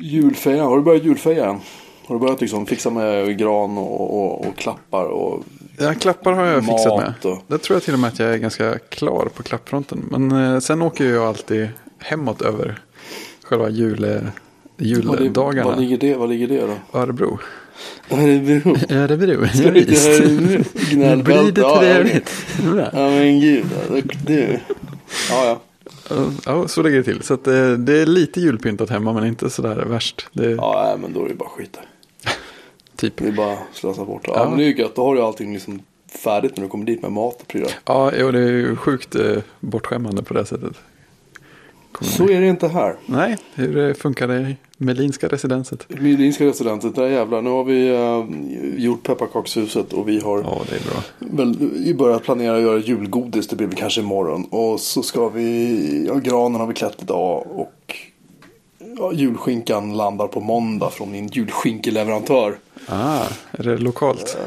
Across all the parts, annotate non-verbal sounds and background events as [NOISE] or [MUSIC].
Julfejan, har du börjat julfeja än? Har du börjat liksom fixa med gran och, och, och klappar och Ja, klappar har jag fixat med. och- Där tror jag till och med att jag är ganska klar på klappfronten. Men eh, sen åker jag alltid hemåt över själva jule, vad, juldagarna. vad, ligger det, vad ligger det då? Örebro. Örebro. Örebro, Ska du till. Örebro? Blir det trevligt? Ja, Ja men gud, du. Ja ja. Ja, så ligger det till. Så att det, det är lite julpyntat hemma men inte sådär värst. Det Ja men då är det bara skit där. [LAUGHS] typ. Det är bara slösa bort det. Ja, Ja. men det är ju gött, då har du allting liksom färdigt när du kommer dit med mat och prylar. Ja, jo, det är ju sjukt eh, bortskämmande på det sättet. Så är det inte här. Nej, hur eh, funkar det i Melinska residenset? Midinska restaurantet, där jävlar. Nu har vi uh, gjort pepparkakshuset och vi har Ja, det är bra. väl vi börjar planera att göra julgodis. Det blir väl kanske imorgon. Och så ska vi, ja granen har vi klätt idag. Och ja, julskinkan landar på måndag från min julskinkeleverantör. Ah, är det lokalt?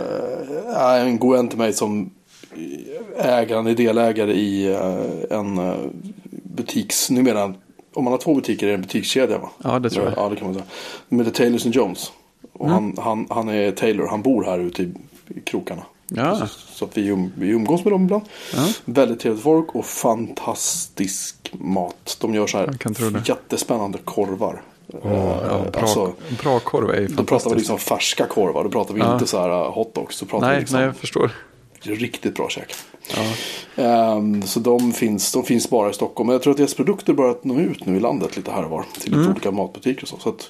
Ja, en god vän till mig som ägare, han är delägare i eh, en butiks, numera, om man har två butiker är det en butikskedja va? Ja, det tror jag. Ja, det kan man säga. De heter Taylors and Jones. Och han, han, han är Taylor, han bor här ute i, i krokarna. Ja. Så, att vi, um, vi umgås med dem ibland. Ja. Väldigt trevligt folk och fantastisk mat. De gör så här Jag kan tro det. jättespännande korvar. Åh, ja, bra, alltså, bra korv är ju då pratar vi fantastiskt. liksom färska korvar. Då pratar vi Ja. inte så här uh, hotdogs. Då pratar vi Nej, liksom nej, jag förstår. riktigt bra käk. Ja. Ehm, så de finns, de finns bara i Stockholm. Men jag tror att deras produkter börjat nå ut nu i landet lite här och var. Till Mm. lite olika matbutiker och så. så att,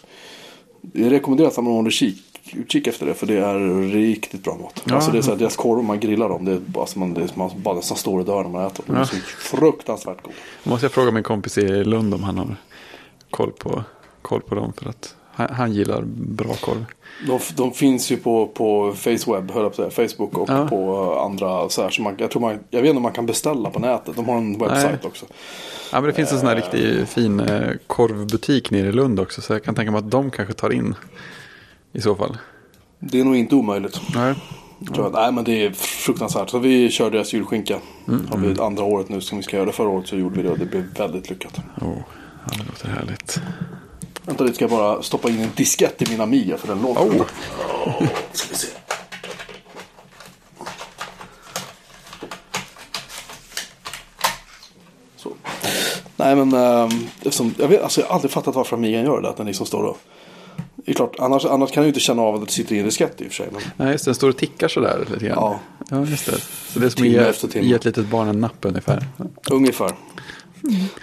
det är rekommenderat att man håller kik, utkik efter det. För det är riktigt bra mat. Ja. Alltså det är så här, deras korv man grillar dem. Det är bara, alltså man, det är, man bara nästan står och dör när man äter dem. De är så fruktansvärt goda. Måste jag fråga min kompis i Lund om han har koll på, koll på dem. För att han, han gillar bra korv. De, de finns ju på, på Faceweb, höll jag på att säga, Facebook och Ja. på andra så här, så man, jag, tror man, jag vet inte om man kan beställa på nätet. De har en webbsajt Nej. också. Ja, men det finns en sån här riktigt fin eh, korvbutik nere i Lund också. Så jag kan tänka mig att de kanske tar in i så fall. Det är nog inte omöjligt. Nej. Jag. Nej men det är fruktansvärt. Så vi kör deras julskinka. Mm, Har vi andra året nu som vi ska göra det. Förra året så gjorde vi det och det blev väldigt lyckat. Oh, ja, det låter härligt. Vänta lite ska jag bara stoppa in en diskett i min Amiga för den låter. Oh. [LAUGHS] Ska vi se. Så. Nej men ähm, eftersom, jag, vet, alltså, jag har aldrig fattat varför Amigan gör det. Att den liksom står och... Det är klart, annars, annars kan jag ju inte känna av att det sitter i en diskett i och för sig. Men... Nej, just det. Den står och tickar sådär lite grann. Ja. ja just det. Så det är som att ge ett litet barn en napp ungefär. Ungefär.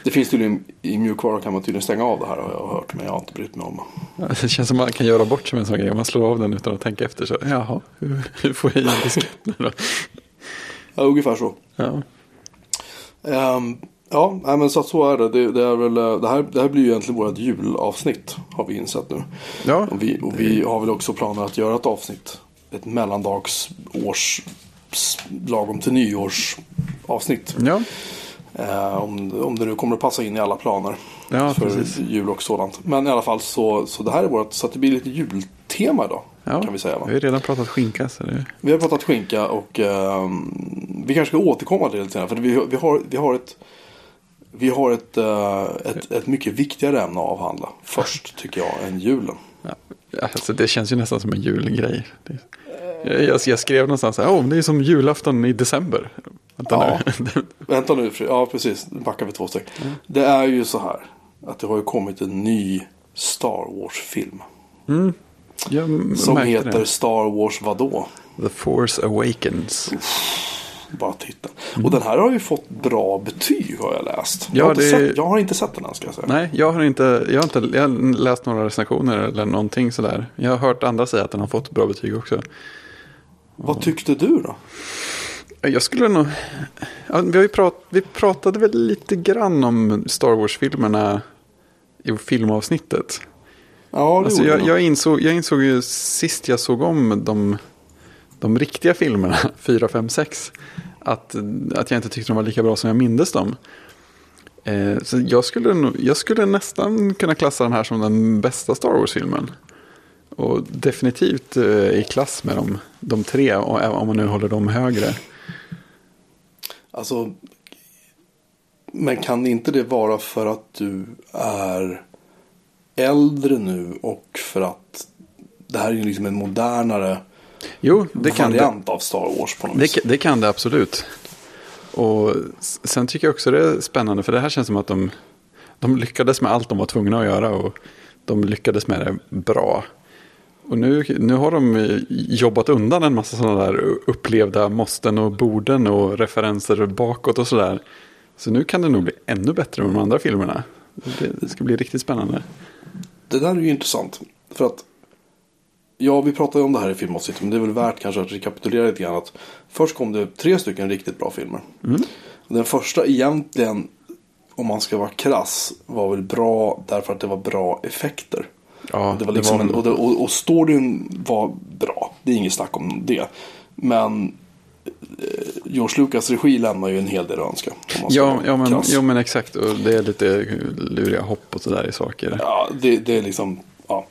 Det finns tydligen i mjukvara kan man tydligen stänga av det här har jag hört. Men jag har inte brytt mig om. Ja, Det känns som att man kan göra bort sig med en sån grej. Man slår av den utan att tänka efter. Så, jaha, hur, hur får jag i en diskett nu då? Ja, ungefär så. Ja. Ehm, ja, men så, att så är det. Det, det, är väl, eh, det, här, det här blir ju egentligen vårt julavsnitt. Har vi insett nu. Ja. Och vi, och vi har väl också planer att göra ett avsnitt. Ett mellandags års s- lagom till nyårs avsnitt. Ja, Eh, om, om det nu kommer att passa in i alla planer. Ja, för precis. jul och sådant. Men i alla fall så, så det här är vårt, så att det blir lite jultema idag. ja. Kan vi säga va? Vi har redan pratat skinka. Så det... Vi har pratat skinka och ehm, vi kanske ska återkomma till det lite senare. För vi, vi, har, vi har ett vi har ett, eh, ett, ett mycket viktigare ämne att avhandla först tycker jag än julen. Ja, alltså det känns ju nästan som en julgrej. Det... Jag, jag, skrev någonstans att oh, det är som julafton i december. Vänta Ja. nu. [LAUGHS] Vänta nu, ja precis, nu backar vi två steg. Det är ju så här att det har ju kommit en ny Star Wars-film. jag m- Som heter det. Star Wars vadå? The Force Awakens. Bara titta. Och den här har ju fått bra betyg har jag läst. Ja, jag, har det- sett, jag har inte sett den än ska jag säga. Nej, jag har inte, jag har inte jag har läst några recensioner eller någonting sådär. Jag har hört andra säga att den har fått bra betyg också. Vad tyckte du då? Jag skulle nog... Ja, vi, har ju prat, vi pratade väl lite grann om Star Wars-filmerna i filmavsnittet. Ja, det Alltså jag, jag, insåg, jag insåg ju sist jag såg om de, de riktiga filmerna, 4, 5, 6, att, att jag inte tyckte de var lika bra som jag mindes dem. Eh, så jag skulle, jag skulle nästan kunna klassa den här som den bästa Star Wars-filmen. Och definitivt eh, i klass med de, de tre, om man nu håller dem högre. Alltså, men kan inte det vara för att du är äldre nu och för att det här är ju liksom en modernare Jo, det kan det. variant av Star Wars på något vis. Det, det kan det absolut. Och sen tycker jag också det är spännande för det här känns som att de, de lyckades med allt de var tvungna att göra och de lyckades med det bra. Och nu, nu har de eh, jobbat undan en massa sådana där upplevda måsten och borden och referenser bakåt och sådär. Så nu kan det nog bli ännu bättre med de andra filmerna. Det, ska bli riktigt spännande. Det där är ju intressant. För att Ja, vi pratade om det här i filmavsnittet. Men det är väl värt kanske att rekapitulera lite grann. Att först kom det tre stycken riktigt bra filmer. Den första egentligen, om man ska vara krass, var väl bra därför att det var bra effekter. Ja, det var liksom det var- en, och, det, och, och storyn var bra. Det är inget snack om det. Men eh, George Lucas regi lämnar ju en hel del att önska. Ja, ja, men, krass. ja, men exakt. Och det är lite luriga hopp och sådär i saker. Ja, det, det är liksom, ja.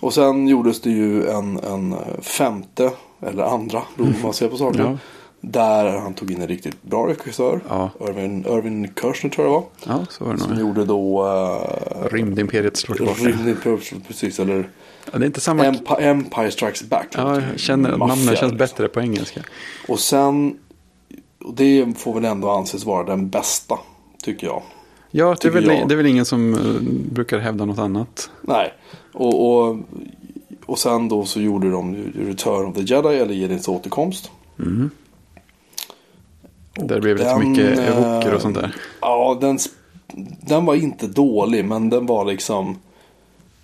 Och sen gjordes det ju en, en femte, eller andra, beroende på hur man ser på saker. Ja. Där han tog in en riktigt bra regissör. Ja. Irvin, Irvin Kershner tror jag det var. Ja, så var det Som nog. gjorde då uh, Rymdimperiet slår tillbaka. Rymdimperiet, precis. Eller Ja, det är inte samma... Empire, Empire Strikes Back. Ja, jag känner att namnet känns liksom. bättre på engelska. Och sen, och det får väl ändå anses vara den bästa, tycker jag. Ja, det är, väl, jag. det är väl ingen som eh, brukar hävda något annat. Nej, och, och, och sen då så gjorde de Return of the Jedi, eller Jedins återkomst. Där blev det lite mycket eh, evoker och sånt där. Ja, den, den var inte dålig, men den var liksom...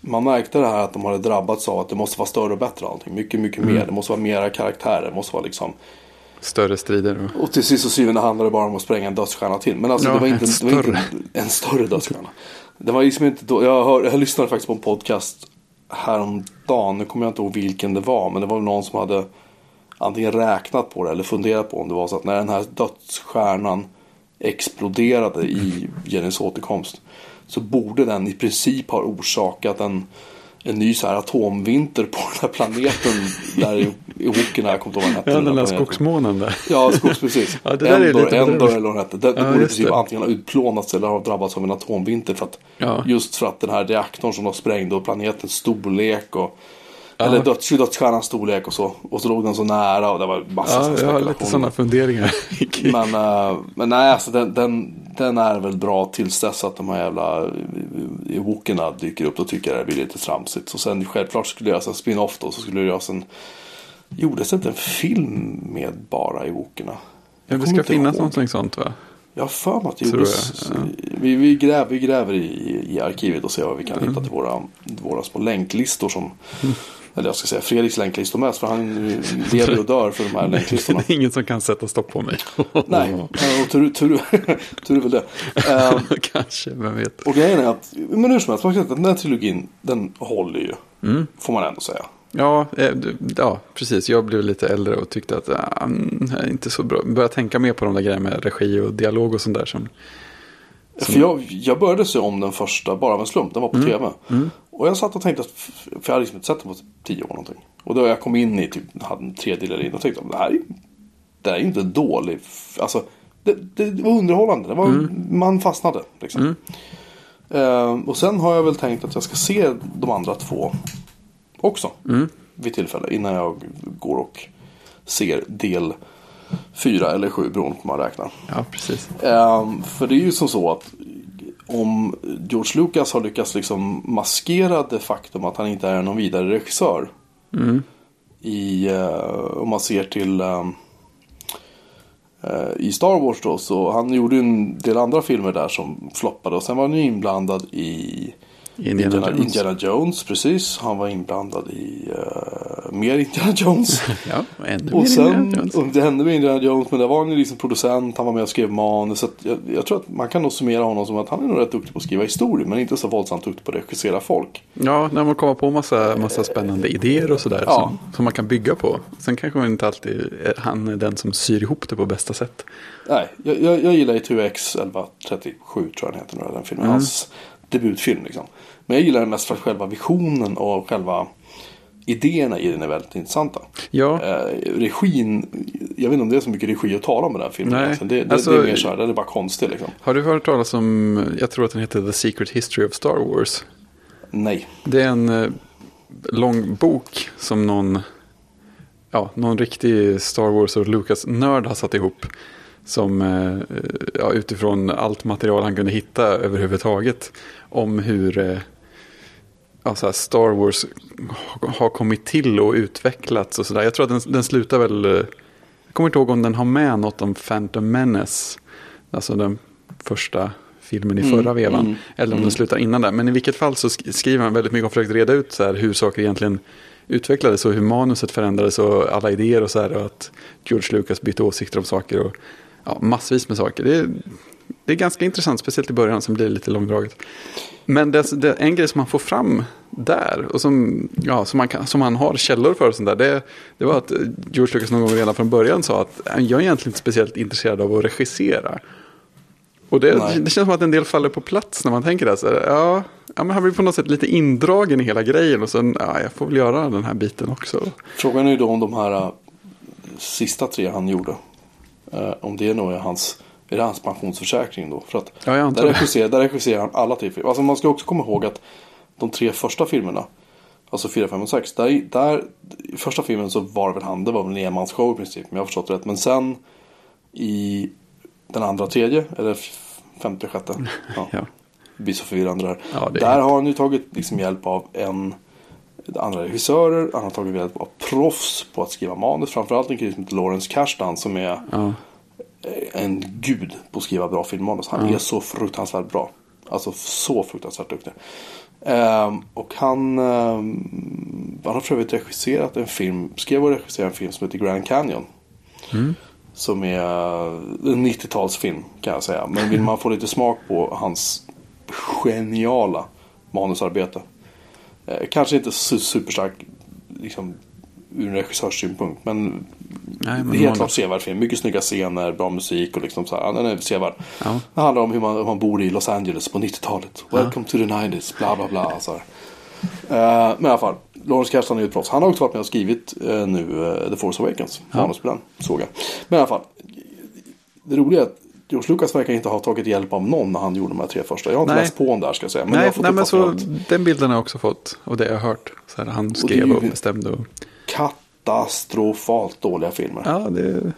Man märkte det här att de hade drabbats av att det måste vara större och bättre allting. Mycket, mycket Mm. mer. Det måste vara mera karaktärer. Det måste vara liksom... Större strider. Och... Och till sist och syvende handlar det bara om att spränga en dödsstjärna till. Men alltså Ja, det var inte, en det var större. inte en större dödsstjärna. Det var liksom inte då, jag, hör, jag lyssnade faktiskt på en podcast häromdagen. Nu kommer jag inte ihåg vilken det var. Men det var någon som hade antingen räknat på det eller funderat på om det var så att när den här dödsstjärnan exploderade i Jennys återkomst. Så borde den i princip ha orsakat en, en ny så här atomvinter på den här planeten. där i, i Wokerna, jag kommer inte ihåg vad den hette. Ja, den där skogsmånen där. Ja, skogs precis. [LAUGHS] Ja, det Endor, Endor eller vad den hette. Det, det Ja, borde i princip det. antingen ha utplånats eller ha drabbats av en atomvinter. För att, Ja. Just för att den här reaktorn som de sprängde och planetens storlek och. Eller döds, dödsstjärnans storlek och så. Och så låg den så nära och det var massa Ja, jag har lite sådana funderingar. [LAUGHS] Men, eh, men nej, alltså den, den, den är väl bra tills dess att de här jävla eh, wokerna dyker upp. Då tycker jag det blir lite tramsigt. Så sen självklart skulle det göras en spin-off då. Så skulle det göras en... Gjordes inte en film med bara i wokerna? ja, det ska finnas någonting sånt va? Jag har för mig att det gjordes. jag, Vi, vi, gräver, vi gräver i, i arkivet och ser vad vi kan Mm. hitta till våra, våra små länklistor som Eller jag ska säga Fredriks länklistor mest för han lever och dör för de här [LAUGHS] länklistorna. Det är ingen som kan sätta stopp på mig. [LAUGHS] Nej, och tur, tur, tur är väl det. Ehm, [LAUGHS] Kanske, vem vet. och grejen är att, men hur som helst, man kan säga att den här trilogin, den håller ju. Mm. Får man ändå säga. Ja, eh, ja, precis. Jag blev lite äldre och tyckte att är inte så bra. Började tänka mer på de där grejerna med regi och dialog och sånt där. Som, För jag, jag började se om den första bara av en slump. Den var på Mm. tv. Och jag satt och tänkte att, för jag hade liksom inte sett den på tio år någonting. Och då jag kom in i typ, hade en tredjedel in och tänkte att det här är, det här är ju inte dålig. Alltså, det, det, det var underhållande. Det var, Mm. Man fastnade. Liksom. Ehm, och sen har jag väl tänkt att jag ska se de andra två också. Mm. Vid tillfälle. Innan jag går och ser del fyra eller sju beroende på hur man räknar. ja, precis. Ehm, för det är ju som så att om George Lucas har lyckats liksom maskera det faktum att han inte är någon vidare regissör. I, eh, om man ser till ehm, eh, i Star Wars då. Så han gjorde ju en del andra filmer där som floppade. Och sen var han ju inblandad i Indiana Indiana, Jones. Indiana Jones. Precis. Han var inblandad i eh, mer Indiana Jones. [LAUGHS] Ja, ännu mer Och Indiana sen, Jones. och det hände med Indiana Jones, men där var han ju liksom producent, han var med och skrev manus. Så jag, jag tror att man kan nog summera honom som att han är nog rätt duktig på att skriva historier, men inte så våldsamt duktig på att regissera folk. Ja, när man kommer på massa, massa spännande idéer och sådär. Ja. Som, som man kan bygga på. Sen kanske man inte alltid är, han är den som syr ihop det på bästa sätt. Nej, jag, jag, jag gillar ju TUX 1137 tror jag den heter, den filmen. Mm. Hans debutfilm liksom. Men jag gillar den mest för själva visionen och själva idéerna i den är väldigt intressanta. Ja, Eh, regin, jag vet inte om det är så mycket regi att tala om den här filmen. Nej, egentligen. Det, det, alltså- det är mer så här, den är bara konstig liksom. har du hört talas om, jag tror att den heter The Secret History of Star Wars? Nej. Det är en eh, lång bok som någon, ja, någon riktig Star Wars och Lucas-nörd har satt ihop. Som eh, ja, utifrån allt material han kunde hitta överhuvudtaget. Om hur eh, ja, Star Wars ha- har kommit till och utvecklats och sådär. Jag tror att den, den slutar väl, eh, jag kommer inte ihåg om den har med något om Phantom Menace. Alltså den första filmen i Mm, förra vevan. mm, eller om mm. den slutar innan där. Men i vilket fall så sk- skriver han väldigt mycket och försökt reda ut så här, hur saker egentligen utvecklades och hur manuset förändrades och alla idéer och så här. Och att George Lucas bytte åsikter om saker och ja, massvis med saker. Det är, det är ganska intressant, speciellt i början som blir lite långdraget. Men det, det, en grej som man får fram där och som, ja, som, man kan, som han har källor för och sånt där, det, det var att George Lucas någon gång redan från början sa att jag är egentligen inte speciellt intresserad av att regissera. Och det, Nej. det känns som att en del faller på plats när man tänker det. Så, ja, ja, men han blir på något sätt lite indragen i hela grejen och sen, ja, jag får väl göra den här biten också. Frågan är ju då om de här äh, sista tre han gjorde. Äh, om det nog är hans, är det hans pensionsförsäkring då? För att Ja, jag där, regisserar, där regisserar han alla tre filmer. Alltså man ska också komma ihåg att de tre första filmerna. Alltså 4, 5 och 6. Där, där, I första filmen så var det väl han. Det var väl en enmansshow i princip. Men jag har förstått det rätt. Men sen i den andra tredje. Eller femte, sjätte. [LAUGHS] Ja. Ja. Det blir så förvirrande där. Ja, där har han ju tagit liksom hjälp av en andra regissörer. Han har tagit hjälp av proffs på att skriva manus. Framförallt en kille som heter Lawrence Kasdan som är Ja. en gud på att skriva bra filmmanus. Han är så fruktansvärt bra. Alltså så fruktansvärt duktig. Ehm, och han, ehm, han har för övrigt regisserat en film, skrev och regisserade en film som heter Grand Canyon. Som är en 90-talsfilm kan jag säga. Men vill man få lite smak på hans geniala manusarbete. Eh, kanske inte su- superstark liksom, ur en regissörssynpunkt. Men, Nej, men helt klart sevärd film. Mycket snygga scener, bra musik och liksom så här. Ja, Den är sevärd. Ja. Det handlar om hur man, hur man bor i Los Angeles på 90-talet. Welcome to the 90s, bla bla bla. Så här. Eh, men i alla fall, Lawrence Kasdan är ju ett proffs. Han har också varit med och skrivit eh, nu eh, The Force Awakens. Manus på den, såg jag. Men i alla fall, det roliga är att George Lucas verkar inte ha tagit hjälp av någon när han gjorde de här tre första. Jag har inte Nej. läst på om det här ska jag säga. Men jag nej, har fått nej men så, att den bilden har jag också fått. Och det har jag hört. Så här, han skrev ju- och bestämde. Och, katastrofalt dåliga filmer. ja, det är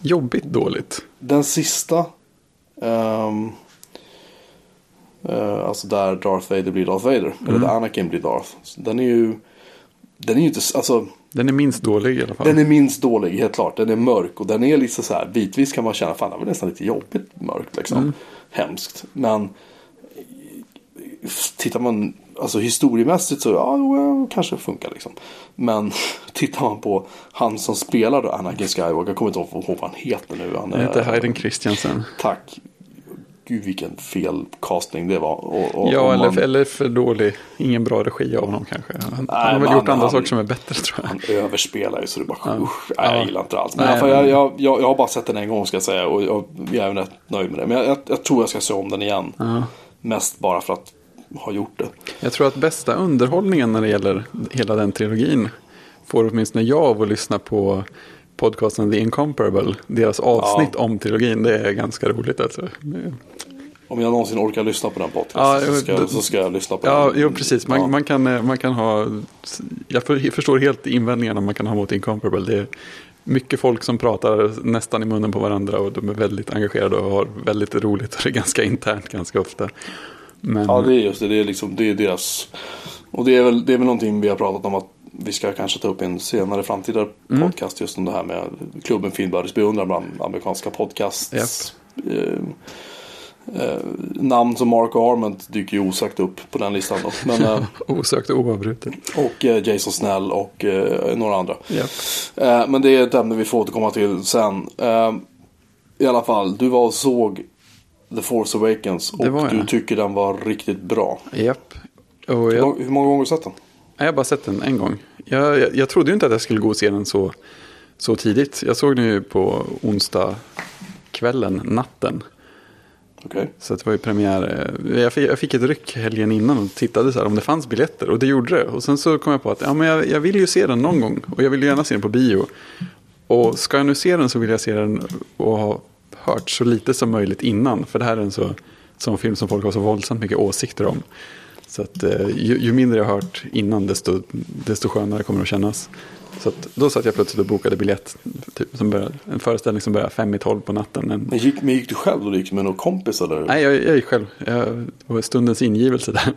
jobbigt dåligt. Den sista. ehm, eh, alltså där Darth Vader blir Darth Vader. Mm. Eller där Anakin blir Darth. Den är ju. Den är ju inte. Alltså. Den är minst dålig i alla fall. Den är minst dålig helt klart. Den är mörk. Och den är lite så här. Bitvis kan man känna. Fan det var nästan lite jobbigt mörkt liksom. Mm. Hemskt. Men. Tittar man. Alltså historiemässigt så. Ja jo, kanske funkar liksom. Men. [LAUGHS] Tittar man på. Han som spelar då Anakin Skywalker. Jag kommer inte ihåg vad han heter nu. Han Den heter Hayden Christiansen. Tack. Gud vilken fel casting det var. Och, och, Ja, eller, man, eller för dålig. Ingen bra regi av honom kanske. Han, han har väl gjort andra han- saker som är bättre tror jag. han överspelar ju så det bara Ja. usch, nej, jag Ja. gillar inte alls. Men Nej, men- jag, jag, jag, jag har bara sett den en gång ska jag säga. Och jag, jag är rätt nöjd med det. Men jag, jag, tror jag ska se om den igen. Ja. Mest bara för att ha gjort det. Jag tror att bästa underhållningen när det gäller hela den trilogin får åtminstone jag av att lyssna på podcasten The Incomparable. Deras avsnitt om trilogin, det är ganska roligt alltså. Om jag någonsin orkar lyssna på den podcasten Ja, så, ska, så ska jag lyssna på Ja, den. jo, precis. Man, Ja. man, kan, eh, man kan ha... Jag för- förstår helt invändningarna man kan ha mot Incomparable. Det är mycket folk som pratar nästan i munnen på varandra och de är väldigt engagerade och har väldigt roligt. Och det är ganska internt ganska ofta. Men, Ja, det är just det. Det är, liksom, det är deras... Och det är, väl, det är väl någonting vi har pratat om att vi ska kanske ta upp en senare framtida Mm. podcast. Just om det här med klubben Filmbörders beundran bland amerikanska podcasts. Eh, eh, namn som Mark Arment dyker ju osagt upp på den listan. Då. Men, eh, [LAUGHS] osökt och oavbrutet. och eh, Jason Snell och eh, några andra. Japp. Eh, men det är ett ämne vi får återkomma till sen. Eh, I alla fall, du var och såg The Force Awakens och du tycker den var riktigt bra. Japp. Och Hur, jag, många- hur många gånger har du sett den? jag har bara sett den en gång. Jag, jag, jag trodde ju inte att jag skulle gå och se den så, så tidigt. Jag såg den ju på onsdag kvällen, natten. Okay. Så det var ju premiär. Eh, jag fick, jag fick ett ryck helgen innan och tittade så här om det fanns biljetter. Och det gjorde det. Och sen så kom jag på att ja, men jag, jag vill ju se den någon gång. Och jag vill ju gärna se den på bio. Och ska jag nu se den så vill jag se den och ha hört så lite som möjligt innan. För det här är en så, film som folk har så våldsamt mycket åsikter om. Så att eh, ju, ju mindre jag har hört innan desto, desto skönare kommer det att kännas. Så då satt jag plötsligt och bokade biljett. Typ, som började, en föreställning som började fem i tolv på natten. En, Men gick, men gick du själv då? Gick du med någon kompis eller? nej, jag, jag gick själv. Jag, det var stundens ingivelse där.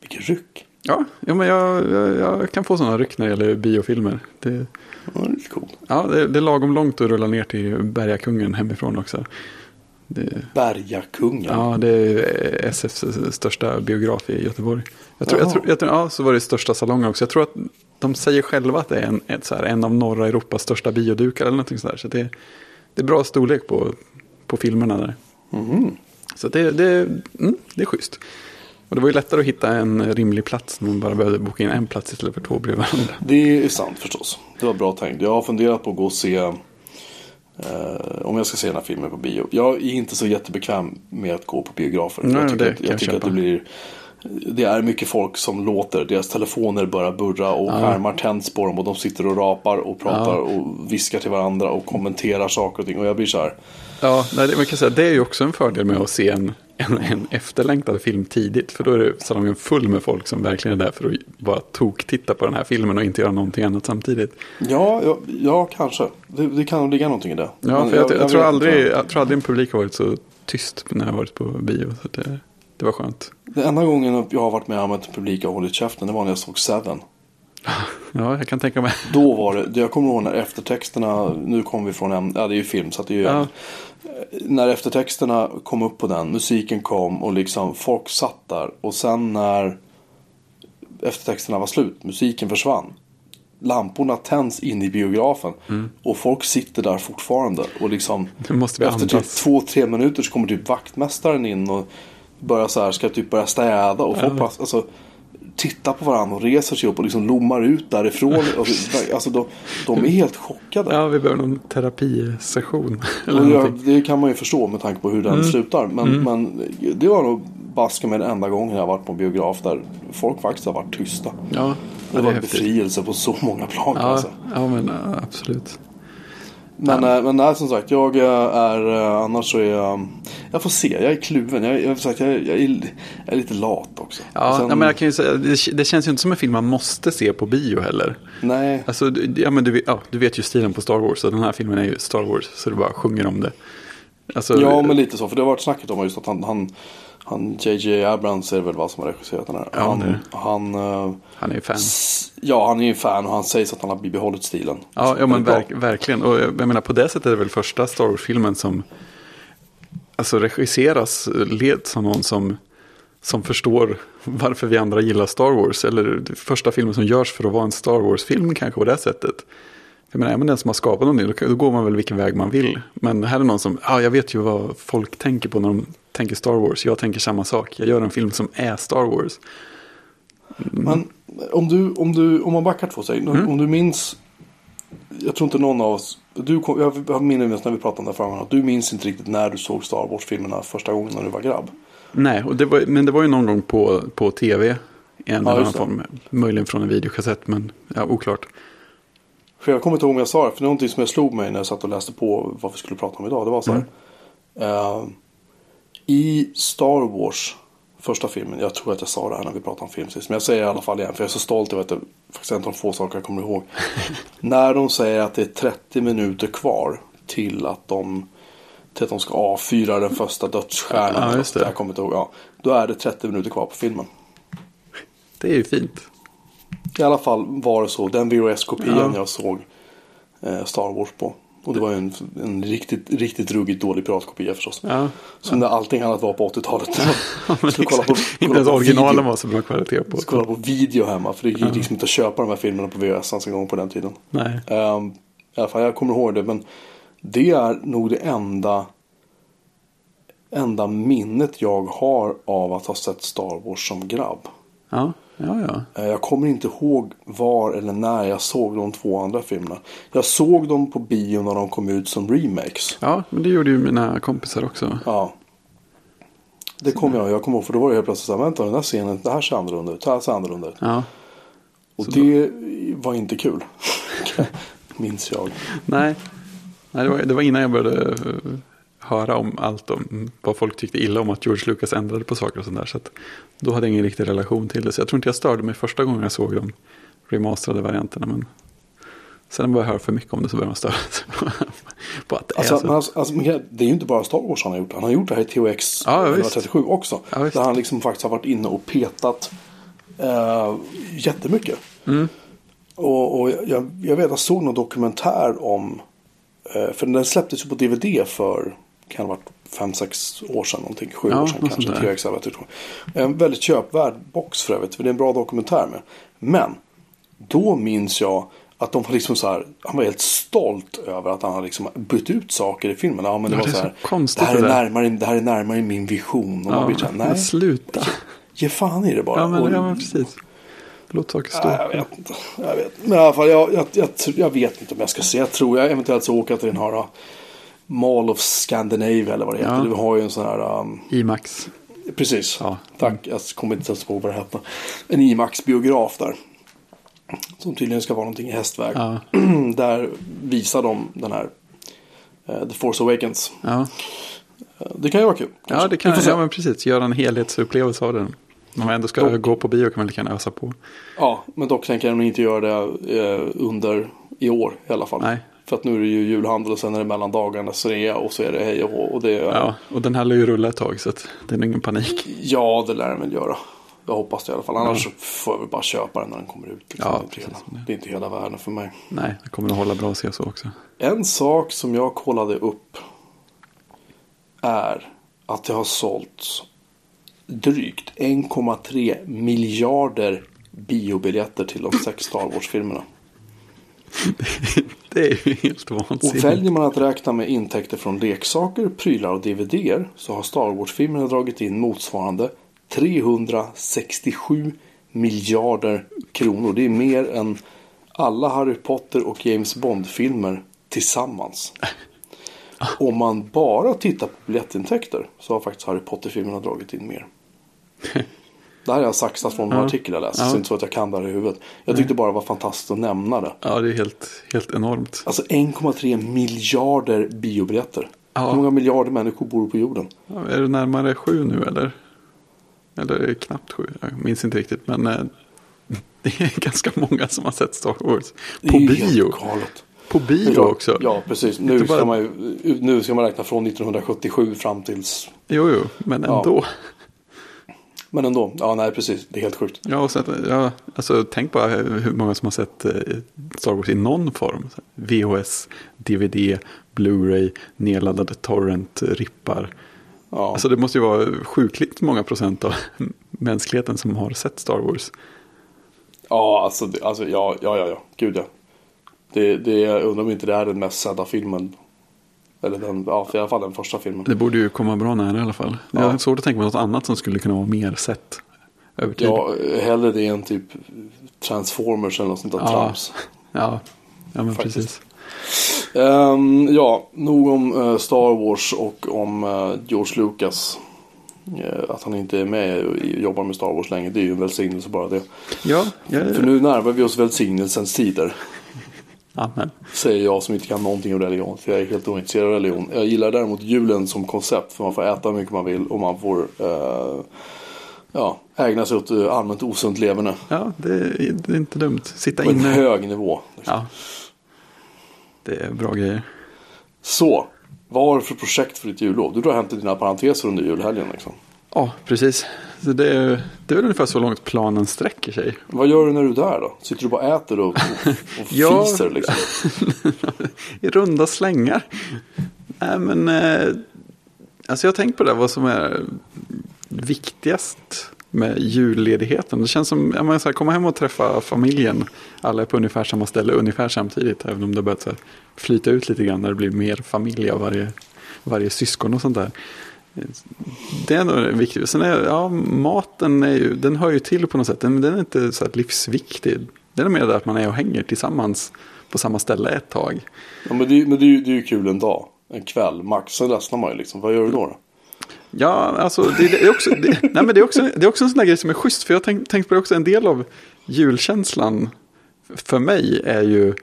Vilken ryck. Ja, ja men jag, jag, jag kan få sådana ryck när det gäller biofilmer. Det, Ja, det är coolt. ja, det, det är lagom långt att rulla ner till Bergakungen hemifrån också. Det, Bergakungen. Ja, det är SFs största biograf i Göteborg. Jag tror, jag tror, jag tror, ja, så var det största salongen också. Jag tror att de säger själva att det är en, ett, så här, en av norra Europas största biodukar eller någonting sådär. Så det, det är bra storlek på, på filmerna där. Mhm. Så det, det, mm, det är schysst. Och det var ju lättare att hitta en rimlig plats när man bara behövde boka in en plats istället för två bredvid varandra. Det är sant förstås. Det var bra tänkt. Jag har funderat på att gå och se eh, om jag ska se den här filmen på bio. Jag är inte så jättebekväm med att gå på biografer. Nej, jag tycker, att, jag tycker att det blir det är mycket folk som låter. Deras telefoner börjar burra och skärmar tänds på dem. Och de sitter och rapar och pratar och viskar till varandra och kommenterar saker och ting. Och jag blir så här. Ja, nej, det, man kan säga, det är ju också en fördel med att se en, en, en efterlängtad film tidigt. För då är det salongen full med folk som verkligen är där för att bara tok-titta på den här filmen och inte göra någonting annat samtidigt. Ja, ja, ja kanske. Det, det kan ligga någonting i det. Ja, Men för jag, jag, vet tror inte. aldrig, jag tror aldrig en publik har varit så tyst när jag har varit på bio. Så det, det var skönt. Den enda gången jag har varit med om att publik har hållit käften. Det var när jag såg Seven. [LAUGHS] Ja, jag kan tänka mig. Då var det, jag kommer ihåg när eftertexterna, nu kommer vi från en, ja det är ju film så det är ju Ja. När eftertexterna kom upp på den, musiken kom och liksom folk satt där. Och sen när eftertexterna var slut, musiken försvann. Lamporna tänds in i biografen. Och folk sitter där fortfarande. Och liksom Nu måste vi efter typ två, tre minuter så kommer typ vaktmästaren in och börjar så här, ska typ börja städa. Och bara, alltså, tittar på varandra och reser sig upp och liksom lommar ut därifrån. Alltså, alltså de, de är helt chockade. Ja, vi behöver någon terapisession. [LAUGHS] Eller någonting. det kan man ju förstå med tanke på hur den slutar. Men, men det var nog baske med den enda gången jag varit på en biograf där folk faktiskt har varit tysta. Ja, Det det var en befrielse på så många plan Ja, säga. ja, men ja, absolut. Men, äh, men nej, som sagt, jag äh, är äh, annars så är jag... Jag får se, jag är kluven. Jag, jag, sagt, jag, jag, är, jag är lite lat också. Ja, Sen- ja, men jag kan säga, det, det känns ju inte som en film man måste se på bio heller. Nej, Alltså, du- ja, men du, vet- ja, du vet ju stilen på Star Wars och den här filmen är ju Star Wars så du bara sjunger om det. Alltså, ja men lite så. För det har varit snacket om just att han, han, han JJ Abrams är väl vad som har regisserat den här. Ja, han, det det. han, äh, Han är ju fan. ja, han är ju fan och han säger att han har bibehållit stilen. Ja, ja men verk, verkligen. Och jag menar på det sättet är det väl första Star Wars-filmen som alltså regisseras, leds av någon som, som förstår varför vi andra gillar Star Wars. Eller det första filmen som görs för att vara en Star Wars-film kanske på det sättet. Jag menar, är man den som har skapat någonting, då, då går man väl vilken väg man vill. Men här är någon som, ja, jag vet ju vad folk tänker på när de tänker Star Wars. Jag tänker samma sak. Jag gör en film som är Star Wars. Men om, du, om, du, om man backar två steg. Mm. Om du minns. Jag tror inte någon av oss. Du, kom- jag jag minns när vi pratade om det förra. Att du minns inte riktigt när du såg Star Wars-filmerna första gången när du var grabb. Nej, det var, men det var ju någon gång på, på tv. I en Ja, eller annan form. Möjligen från en videokassett, men ja, oklart. För jag kommer inte ihåg om jag sa det. För det är någonting som jag slog mig när jag satt och läste på vad vi skulle prata om idag. Det var så här. Mm. eh, I Star Wars. Första filmen. Jag tror att jag sa det här när vi pratade om film sist. Men jag säger det i alla fall igen. För jag är så stolt över att det faktiskt är en av de få saker jag kommer ihåg. [LAUGHS] när de säger att det är 30 minuter kvar. Till att de. Till att de ska avfyra den första dödsstjärnan. Ja, just det. Jag kommer inte ihåg. Ja, då är det 30 minuter kvar på filmen. Det är ju fint. I alla fall var det så. Den VHS-kopian Ja. jag såg eh, Star Wars på. Och det var en, en riktigt, riktigt ruggigt dålig piratkopia förstås. Ja. Som när allting annat var på 80-talet. [LAUGHS] Men Skulle kolla på, exakt. kolla Inte ens originalen video. var så bra kvalitet på. Skulle kolla på video hemma. För det gick liksom inte att köpa de här filmerna på VHS en gång på den tiden. Nej. Um, I alla fall, jag kommer ihåg det. Men det är nog det enda enda minnet jag har av att ha sett Star Wars som grabb. Ja, ja, ja. Eh, Jag kommer inte ihåg var eller när jag såg de två andra filmerna. Jag såg dem på bio när de kom ut som remakes. Ja, men det gjorde ju mina kompisar också. Ja. Det kommer jag, jag kommer ihåg för då var det helt plötsligt så här, vänta den här scenen, det här ser annorlunda ut, det här ser annorlunda ut. Ja. Och det var inte kul. [LAUGHS] Minns jag. Nej, Nej det, var, det var innan jag började eh, höra om allt om vad folk tyckte illa om att George Lucas ändrade på saker och sånt där. Så att då hade jag ingen riktig relation till det. Så jag tror inte jag störde mig första gången jag såg de remasterade varianterna. Men sen när man börjar höra för mycket om det så börjar man störa sig på att det Alltså, är så. alltså, alltså, det är ju inte bara Star Wars han har gjort. Han har gjort det här i THX Ja, ja, visst. 137 också. Ja, där han liksom faktiskt har varit inne och petat eh, jättemycket. Mm. Och, och jag, jag vet, jag såg någon dokumentär om, eh, för den släpptes ju på DVD för, kan ha varit 5-6 år sedan någonting, 7 Ja, år sedan kanske. sånt där. THX 137. En väldigt köpvärd box för övrigt, för det är en bra dokumentär med. Men, då minns jag att de var liksom så här, han var helt stolt över att han hade liksom bytt ut saker i filmen. Ja, men det Ja, var det är så här, konstigt det här, är det närmare, det här är närmare min vision. Och man Ja, blir så här, nej, sluta. ge fan i det bara. Ja, men, Och- ja, men precis. Låt saker stå. Jag vet inte. Jag vet. Men i alla fall, jag, jag, jag, jag vet inte om jag ska se. Jag tror jag eventuellt så åka till den här Mall of Scandinavia eller vad det heter. Ja. Du har ju en sån här, um, IMAX. precis. Ja. Tack, jag kommer inte ens ihåg vad det hette. En IMAX-biograf där. Som tydligen ska vara någonting i hästväg. Ja. [CLEARS THROAT] där visar de den här eh, The Force Awakens. Ja. Eh, Det kan ju vara kul. ja, kanske. det kan ja, men precis. Göra en helhetsupplevelse av den. Om man ändå ska Då- gå på bio kan man lika gärna ösa på. Ja, men dock tänker jag inte göra det eh, under i år i alla fall. Nej. För att nu är det ju julhandel och sen är det mellan dagarna rea och så är det hej och hå. Och det, ja. Ja, och den här lär ju rulla ett tag så att det är ingen panik. ja, det lär den väl göra. Jag hoppas det i alla fall. Annars så får jag väl bara köpa den när den kommer ut. Liksom. Ja, det, precis. hela, det är inte hela världen för mig. Nej, det kommer att hålla bra att se så också. En sak som jag kollade upp är att det har sålts drygt 1,3 miljarder biobiljetter till de sex Star Wars-filmerna. [LAUGHS] Det är ju helt Och vansinnigt. väljer man att räkna med intäkter från leksaker, prylar och DVDer så har Star Wars-filmerna dragit in motsvarande 367 miljarder kronor. Det är mer än alla Harry Potter och James Bond-filmer tillsammans. [LAUGHS] Om man bara tittar på biljettintäkter så har faktiskt Harry Potter-filmerna dragit in mer. [LAUGHS] Det här är jag saxat från en Ja. artikel jag läste, Ja. så det är inte så att jag kan det här i huvudet. Jag tyckte bara det var fantastiskt att nämna det. Ja, det är helt, helt enormt. Alltså 1,3 miljarder biobiljetter. Ja. Hur många miljarder människor bor på jorden? Ja, är det närmare sju nu eller? Eller knappt sju? Jag minns inte riktigt. Men eh, [LAUGHS] det är ganska många som har sett Star Wars. På bio. galet. På bio Ja, också. Ja, precis. Nu bara- ska, man ju, nu ska man räkna från 1977 fram tills... Jo, jo, men Ja. Men ändå. Ja, nej, precis. Det är helt sjukt. Ja, och sen, ja, alltså, tänk bara hur många som har sett eh, Star Wars i någon form. VHS, DVD, Blu-ray, nedladdade torrent, rippar. Ja. Alltså det måste ju vara sjukligt många procent av [LAUGHS] mänskligheten som har sett Star Wars. Ja, alltså, alltså ja, ja, ja, ja. Gud ja. Det, det, jag undrar om inte det är den mest sedda filmen. Eller den, ja, i alla fall den första filmen. Det borde ju komma bra nära i alla fall. Jag Ja. har svårt att tänka mig något annat som skulle kunna vara mer sett över tid. Ja, hellre det än typ Transformers eller något sånt där Ja. trams. ja, ja men Faktiskt. precis. Ehm, ja, nog om eh, Star Wars och om eh, George Lucas. Eh, att han inte är med och jobbar med Star Wars längre. Det är ju en välsignelse bara det. Ja, jag, För nu närmar vi oss välsignelsens tider. Amen. Säger jag som inte kan någonting om religion. För jag är helt ointresserad av religion. Jag gillar däremot julen som koncept. För man får äta hur mycket man vill. Och man får eh, ja, ägna sig åt eh, allmänt osunt leverne. Ja, det är, det är inte dumt. Sitta På en inne. hög nivå. liksom. Ja. Det är bra grejer. Så. Vad har du för projekt för ditt jullov? Du drar hem till dina parenteser under julhelgen. Liksom. Ja, precis. Så det, är, det är väl ungefär så långt planen sträcker sig. Vad gör du när du är där då? Sitter du bara äter och, och, och [LAUGHS] Ja. fiser liksom? [LAUGHS] I runda slängar. Nej, men... Eh, alltså jag har tänkt på det, vad som är viktigast med julledigheten. Det känns som, så här, komma hem och träffa familjen. Alla är på ungefär samma ställe, ungefär samtidigt. Även om det har börjat så här, flyta ut lite grann när det blir mer familj av varje, varje syskon och sånt där. Det är nog viktigt. Sen är, ja, maten är ju, den hör ju till på något sätt. Den, den är inte så livsviktig. Det är mer det att man är och hänger tillsammans på samma ställe ett tag. Ja, men det, men det, är det är ju kul en dag. En kväll max. Sen ledsnar man ju liksom. Vad gör du då? då? Ja, alltså det, det är också, det, nej, men det är också, det är också en sån där grej som är schysst. För jag har tänkt, tänkt på det också, en del av julkänslan för mig är ju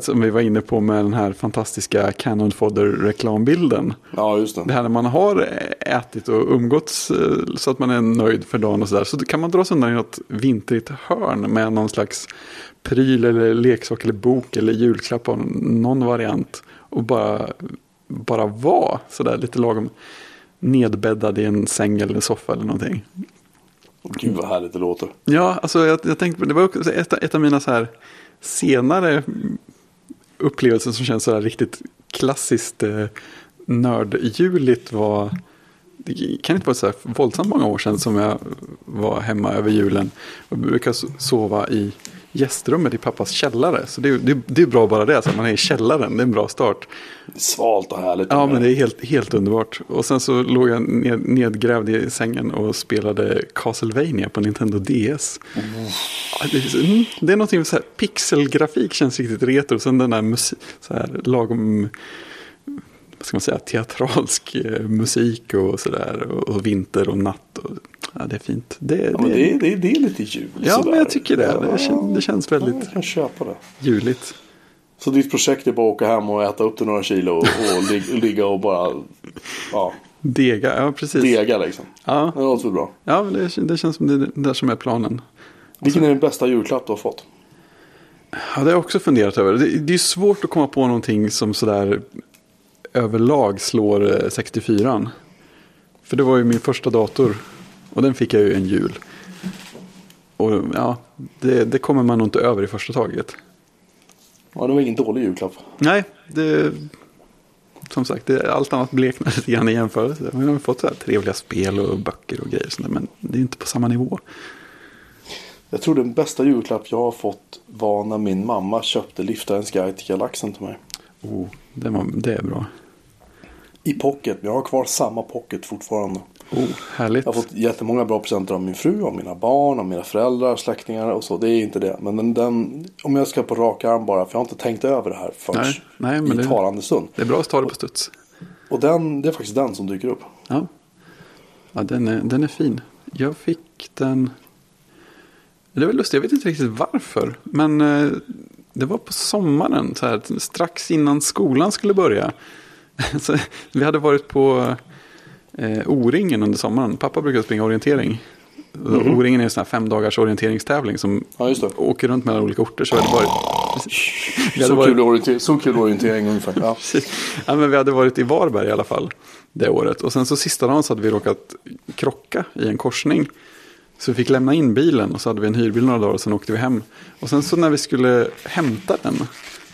som vi var inne på med den här fantastiska Canon Fodder reklambilden. Ja, just det. Det här när man har ätit och umgåtts eh, så att man är nöjd för dagen och sådär. Så kan man dra sig undan i något vintrigt hörn med någon slags pryl eller leksak eller bok eller julklapp av någon variant. Och bara, bara vara sådär lite lagom nedbäddad i en säng eller en soffa eller någonting. Gud vad härligt det låter. Ja, alltså jag, jag tänkte det var också ett, ett av mina så här senare upplevelser som känns så här riktigt klassiskt eh, nördjuligt var det kan inte vara så här våldsamt många år sedan som jag var hemma över julen. Jag brukar sova i gästrummet i pappas källare. Så det, det, det är bra bara det, så man är i källaren, det är en bra start. Svalt och härligt. Ja, men det är helt, helt underbart. Och sen så låg jag ned, nedgrävd i sängen och spelade Castlevania på Nintendo DS. Mm. Ja, det, är, mm, det är någonting så här, pixelgrafik känns riktigt retro. Och sen den där musik, så här lagom vad ska man säga, teatralsk eh, musik och sådär. Och, och vinter och natt. Och, ja, det är fint. Det, ja, det, det, det, det är lite jul. Ja, sådär. men jag tycker det. Det, känns, det känns väldigt ja, jag kan köpa det. juligt. Så ditt projekt är bara att åka hem och äta upp till några kilo och, och [LAUGHS] ligga och bara ja. Dega, ja precis. Dega liksom. Ja. Det låter väl bra. Ja, men det, det känns som det, det där som är planen. Vilken är den bästa julklapp du har fått? Ja, det har jag också funderat över. Det, det är svårt att komma på någonting som sådär överlag slår 64. För det var ju min första dator. Och den fick jag ju en jul. Och ja, det, det kommer man nog inte över i första taget. Ja, det var ingen dålig julklapp. Nej, det... Som sagt, det, allt annat bleknar [LAUGHS] lite grann i jämförelse. Man har fått så här trevliga spel och böcker och grejer. Sådär, men det är inte på samma nivå. Jag tror den bästa julklapp jag har fått var när min mamma köpte Liftarens guide till galaxen till mig. Oh, det, var, det är bra. I pocket, jag har kvar samma pocket fortfarande. Oh, härligt. Jag har fått jättemånga bra presenter av min fru, av mina barn, av mina föräldrar, släktingar och så. Det är inte det. Men den, den om jag ska på rak arm bara, för jag har inte tänkt över det här förrän nej, nej, men i det, talande stund. Det är bra att ta det på studs. Och den, det är faktiskt den som dyker upp. Ja, ja den, är, den är fin. Jag fick den... Det var lustigt, jag vet inte riktigt varför. Men eh, det var på sommaren, så här, strax innan skolan skulle börja. [LAUGHS] Så vi hade varit på eh, O-ringen under sommaren. Pappa brukar springa orientering. Mm -hmm. O-ringen är en sån här fem dagars orienteringstävling som ja, åker runt mellan olika orter. Så, hade varit, vi hade så, varit, kul orientering, så kul orientering ungefär. Ja. ja, men vi hade varit i Varberg i alla fall det året. Och sen så sista dagen så hade vi råkat krocka i en korsning. Så vi fick lämna in bilen och så hade vi en hyrbil några dagar och sen åkte vi hem. Och sen så när vi skulle hämta den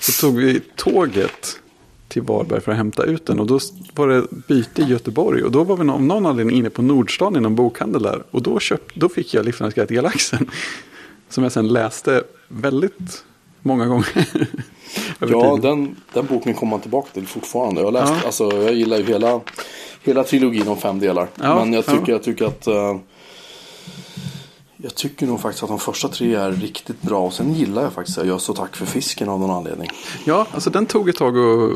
så tog vi tåget till Varberg för att hämta ut den. Och då var det byte i Göteborg. Och då var vi av någon anledning inne på Nordstan i någon bokhandel där. Och då, köpt, då fick jag Livsfarens guide till galaxen. [LAUGHS] Som jag sen läste väldigt många gånger. [LAUGHS] ja, den, den boken kommer man tillbaka till fortfarande. Jag, läst, ja. alltså, jag gillar ju hela, hela trilogin om fem delar. Ja, Men jag tycker, ja. jag tycker att uh, jag tycker nog faktiskt att de första tre är riktigt bra. Och sen gillar jag faktiskt Jag så tack för fisken av någon anledning. Ja, alltså den tog ett tag att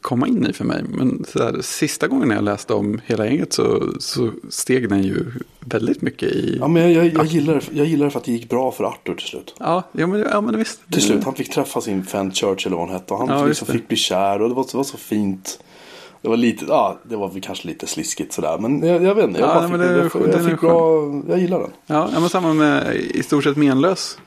komma in i för mig. Men så här, sista gången jag läste om hela gänget så, så steg den ju väldigt mycket i... Ja, men jag, jag, jag, gillar, jag gillar för att det gick bra för Arthur till slut. Ja, ja, men, ja men visst. Till slut, han fick träffa sin Fent Church eller vad hon hette. Och han ja, liksom fick bli kär och det var, det var så fint. Det var lite, ja, det var kanske lite sliskigt sådär. Men jag, jag vet inte, jag, ja, fick, det, jag, jag, fick bra, jag gillar den. Ja, men samma med i stort sett menlös.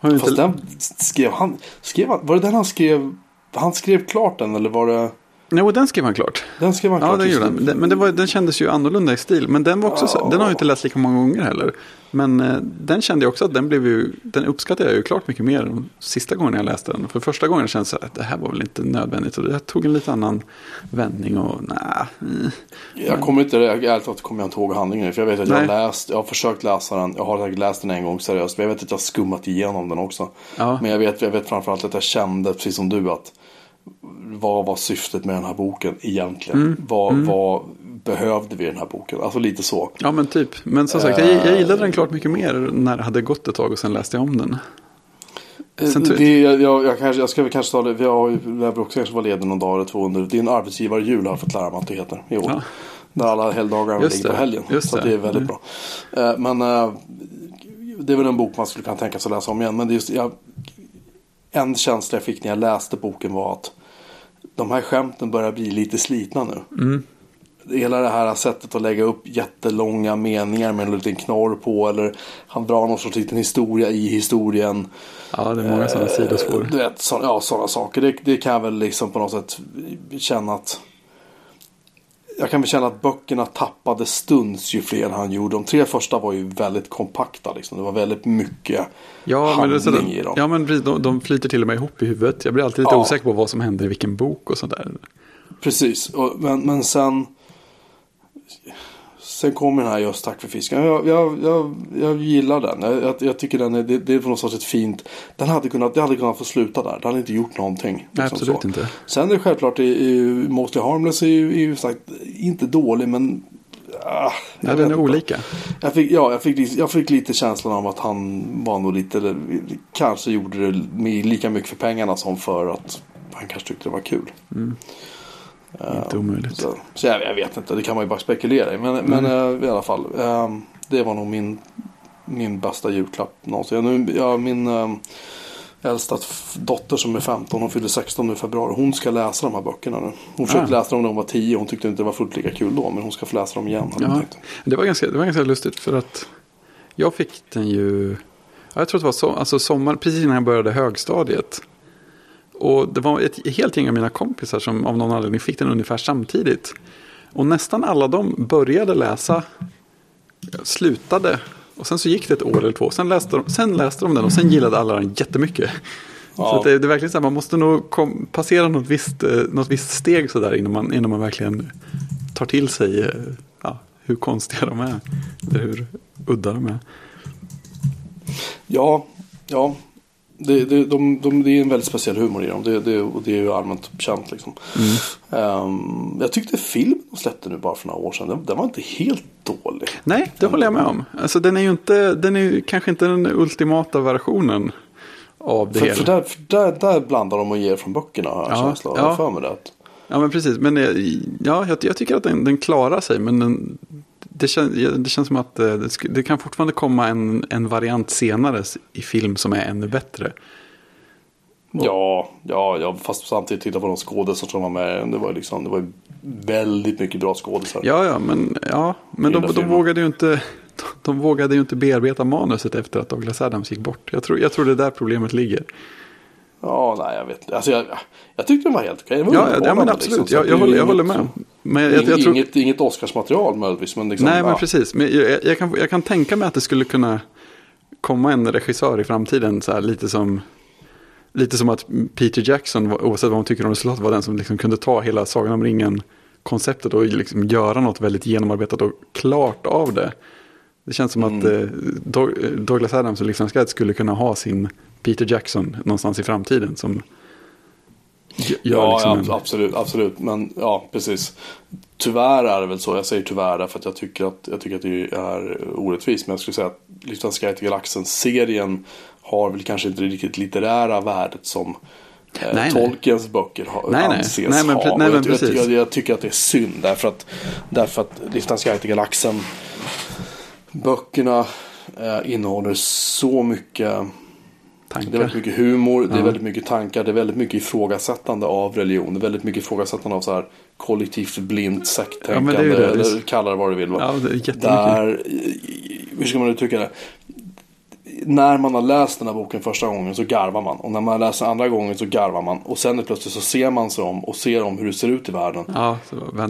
Fast inte... den skrev han, skrev han, var det den han skrev, han skrev klart den eller var det? Nej, den skrev han klart. Den skrev han klart. Ja, den gjorde han. Men var, den kändes ju annorlunda i stil. Men den var också, ja. den har jag inte läst lika många gånger heller. Men eh, den kände jag också att den blev ju, den uppskattade jag ju klart mycket mer än sista gången jag läste den. För första gången kändes det att det här var väl inte nödvändigt. Och det tog en lite annan vändning och nej. Mm. Jag kommer inte, ärligt talat kommer jag inte ihåg handlingen. För jag vet att jag har läst, jag har försökt läsa den. Jag har säkert läst den en gång seriöst. Men jag vet att jag har skummat igenom den också. Ja. Men jag vet, jag vet framförallt att jag kände, precis som du, att vad var syftet med den här boken egentligen? Mm. Vad, mm. vad behövde vi den här boken? Alltså lite så. Ja men typ. Men som sagt, jag, jag gillade den klart mycket mer när det hade gått ett tag och sen läste jag om den. Eh, sen det, jag, jag, kanske, jag ska väl kanske ta det, vi har, jag också kanske vara ledig någon dag eller två under. En arbetsgivarjul har jag fått lära mig att det heter i år. Ja. Där alla helgdagar ligger på helgen. Så det. det är väldigt mm. bra. Eh, men eh, det är väl en bok man skulle kunna tänka sig att läsa om igen. Men det är just, jag, en känsla jag fick när jag läste boken var att de här skämten börjar bli lite slitna nu. Mm. Hela det här sättet att lägga upp jättelånga meningar med en liten knorr på. Eller han drar någon sorts liten historia i historien. Ja, det är många sådana sidospår. Du vet, så, ja, sådana saker. Det, det kan jag väl liksom på något sätt känna att jag kan väl känna att böckerna tappade stuns ju fler han gjorde. De tre första var ju väldigt kompakta. Liksom. Det var väldigt mycket Ja, handling det, är så de, i dem. ja, men precis, de, de flyter till och med ihop i huvudet. Jag blir alltid lite Ja. osäker på vad som händer i vilken bok och sådär. Precis, och, men, men sen Sen kommer den här just tack för fisken. Jag, jag, jag, jag gillar den. Jag, jag, tycker den är, det, det är på något sätt ett fint. Den hade kunnat, det hade kunnat få sluta där. Den hade inte gjort någonting. Liksom absolut så. inte. Sen är det självklart, i, i, Mostly Harmless är ju, är ju sagt, inte dålig men... Ah, Ja, den är olika. Jag fick, ja, jag fick, jag fick lite känslan av att han var nog lite, eller, kanske gjorde det med lika mycket för pengarna som för att han kanske tyckte det var kul. Inte omöjligt. Så, så jag, jag vet inte, det kan man ju bara spekulera i. Men, men eh, i alla fall, eh, det var nog min, min bästa julklapp någonsin. Jag, nu, ja, min eh, äldsta dotter som är 15, hon fyller 16 nu i februari. Hon ska läsa de här böckerna nu. Hon försökte Ah. läsa dem när hon var 10. Hon tyckte inte det var fullt lika kul då. Men hon ska få läsa dem igen. jag Ja, det, var ganska, det var ganska lustigt för att jag fick den ju, ja, jag tror det var så, alltså sommar, precis innan jag började högstadiet. Och det var ett helt gäng av mina kompisar som av någon anledning fick den ungefär samtidigt. Och nästan alla de började läsa, slutade och sen så gick det ett år eller två. Sen läste de, sen läste de den och sen gillade alla den jättemycket. Så Ja. att det, det är verkligen så här, man måste nog kom, passera något visst, eh, något visst steg sådär innan man, innan man verkligen tar till sig eh, ja, hur konstiga de är. Eller hur udda de är. Ja, ja. Det, det, de, de, det är en väldigt speciell humor i dem. Det, det, och det är ju allmänt känt liksom. Ehm, jag tyckte filmen de släppte nu bara för några år sedan. Den, den var inte helt dålig. Nej, det håller jag med om. Alltså, den är ju inte, den är ju kanske inte den ultimata versionen av det För, hela. för, där, för där, där blandar de och ger från böckerna har jag Ja, känsla av. ja. För mig det. Ja, men precis. Men eh, ja, jag, jag tycker att den, den klarar sig. Men den, det, kän, det känns som att eh, det, det kan fortfarande komma en, en variant senare i film som är ännu bättre. Ja, ja, ja, fast samtidigt titta på de skådisar som var med. Det var ju liksom, det var väldigt mycket bra skådisar. Ja, ja, men, ja, men de, de, vågade ju inte, de, de vågade ju inte bearbeta manuset efter att Douglas Adams gick bort. Jag tror, jag tror det är där problemet ligger. Ja, nej, jag vet inte. Alltså, jag, jag tyckte den var helt okej. Var Ja, ja, men absolut. liksom. Jag, att jag, håller, jag håller med. Men jag, jag, jag tror, inget, inget Oscarsmaterial möjligtvis. Men liksom, nej, men ja. precis. Men jag, jag, kan, jag kan tänka mig att det skulle kunna komma en regissör i framtiden. Så här, lite, som, lite som att Peter Jackson, oavsett vad man tycker om resultatet, var den som liksom kunde ta hela Sagan om ringen-konceptet och liksom göra något väldigt genomarbetat och klart av det. Det känns som att Mm. eh, Doug- Douglas Adams och Liksom Skydd skulle kunna ha sin Peter Jackson någonstans i framtiden. Som gör Ja, liksom ja absolut, absolut. Men ja, precis. Tyvärr är det väl så. Jag säger tyvärr därför att jag tycker att, jag tycker att det är orättvist. Men jag skulle säga att Lyftan Sky till Galaxen-serien har väl kanske inte riktigt litterära värdet som eh, Nej, nej. Tolkiens böcker har, Nej, nej. anses Nej, men pre- ha. nej, jag, jag, precis. jag, jag tycker att det är synd därför att, därför att Lyftan Sky till Galaxen böckerna eh, innehåller så mycket det är tankar. väldigt mycket humor, det är väldigt mycket tankar, det är väldigt mycket ifrågasättande av religion. Det är väldigt mycket ifrågasättande av så här kollektivt blint sekttänkande. Ja. Eller kalla det vad du vill. Va? Ja. Där, hur ska man uttrycka det? När man har läst den här boken första gången så garvar man. Och när man läser andra gången så garvar man. Och sen plötsligt så ser man sig om och ser om hur det ser ut i världen. Ja,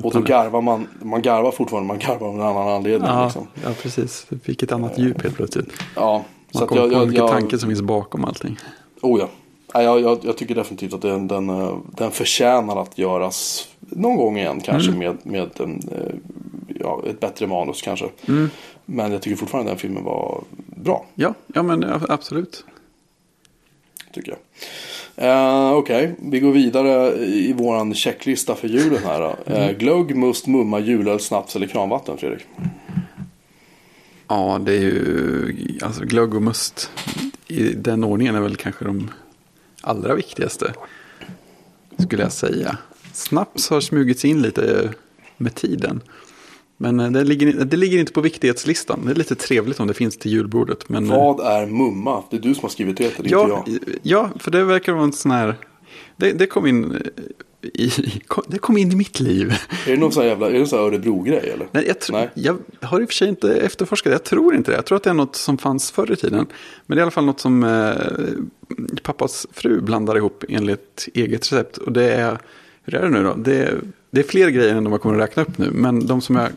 Och då garvar man. Man garvar fortfarande, man garvar av en annan anledning. Ja, Liksom. ja, precis. Det fick ett annat djup helt plötsligt. Ja, Man kommer jag- på jag- jag- tanke som finns bakom allting. Oh ja. Jag, jag, jag tycker definitivt att den, den, eh, den förtjänar att göras någon gång igen kanske Mm. med, med en, eh, ja, ett bättre manus kanske. Mm. Men jag tycker fortfarande den filmen var bra. Ja, ja men absolut. Tycker jag. Eh, Okej, vi går vidare i våran checklista för julen här. Eh, glögg, must, mumma, julöl, snaps eller kranvatten Fredrik? Ja, det är ju alltså glögg och must. I den ordningen är väl kanske de allra viktigaste. Skulle jag säga. Snaps har smugits in lite med tiden. Men eh, det ligger, det ligger inte på viktighetslistan. Det är lite trevligt om det finns till julbordet. Men, eh, Vad är mumma? Det är du som har skrivit det, inte ja, jag. ja, för det verkar vara en sån här... Det, det kom in eh, i, det kom in i mitt liv. Är det någon sån jävla, är det Örebro-grej eller? Nej, jag, Nej. jag har i och för sig inte efterforskat det. Jag tror inte det. Jag tror att det är något som fanns förr i tiden. Men det är i alla fall något som eh, pappas fru blandar ihop enligt eget recept. Och det är, hur är det nu då? Det är, det är fler grejer än de jag kommer att räkna upp nu. Men de som jag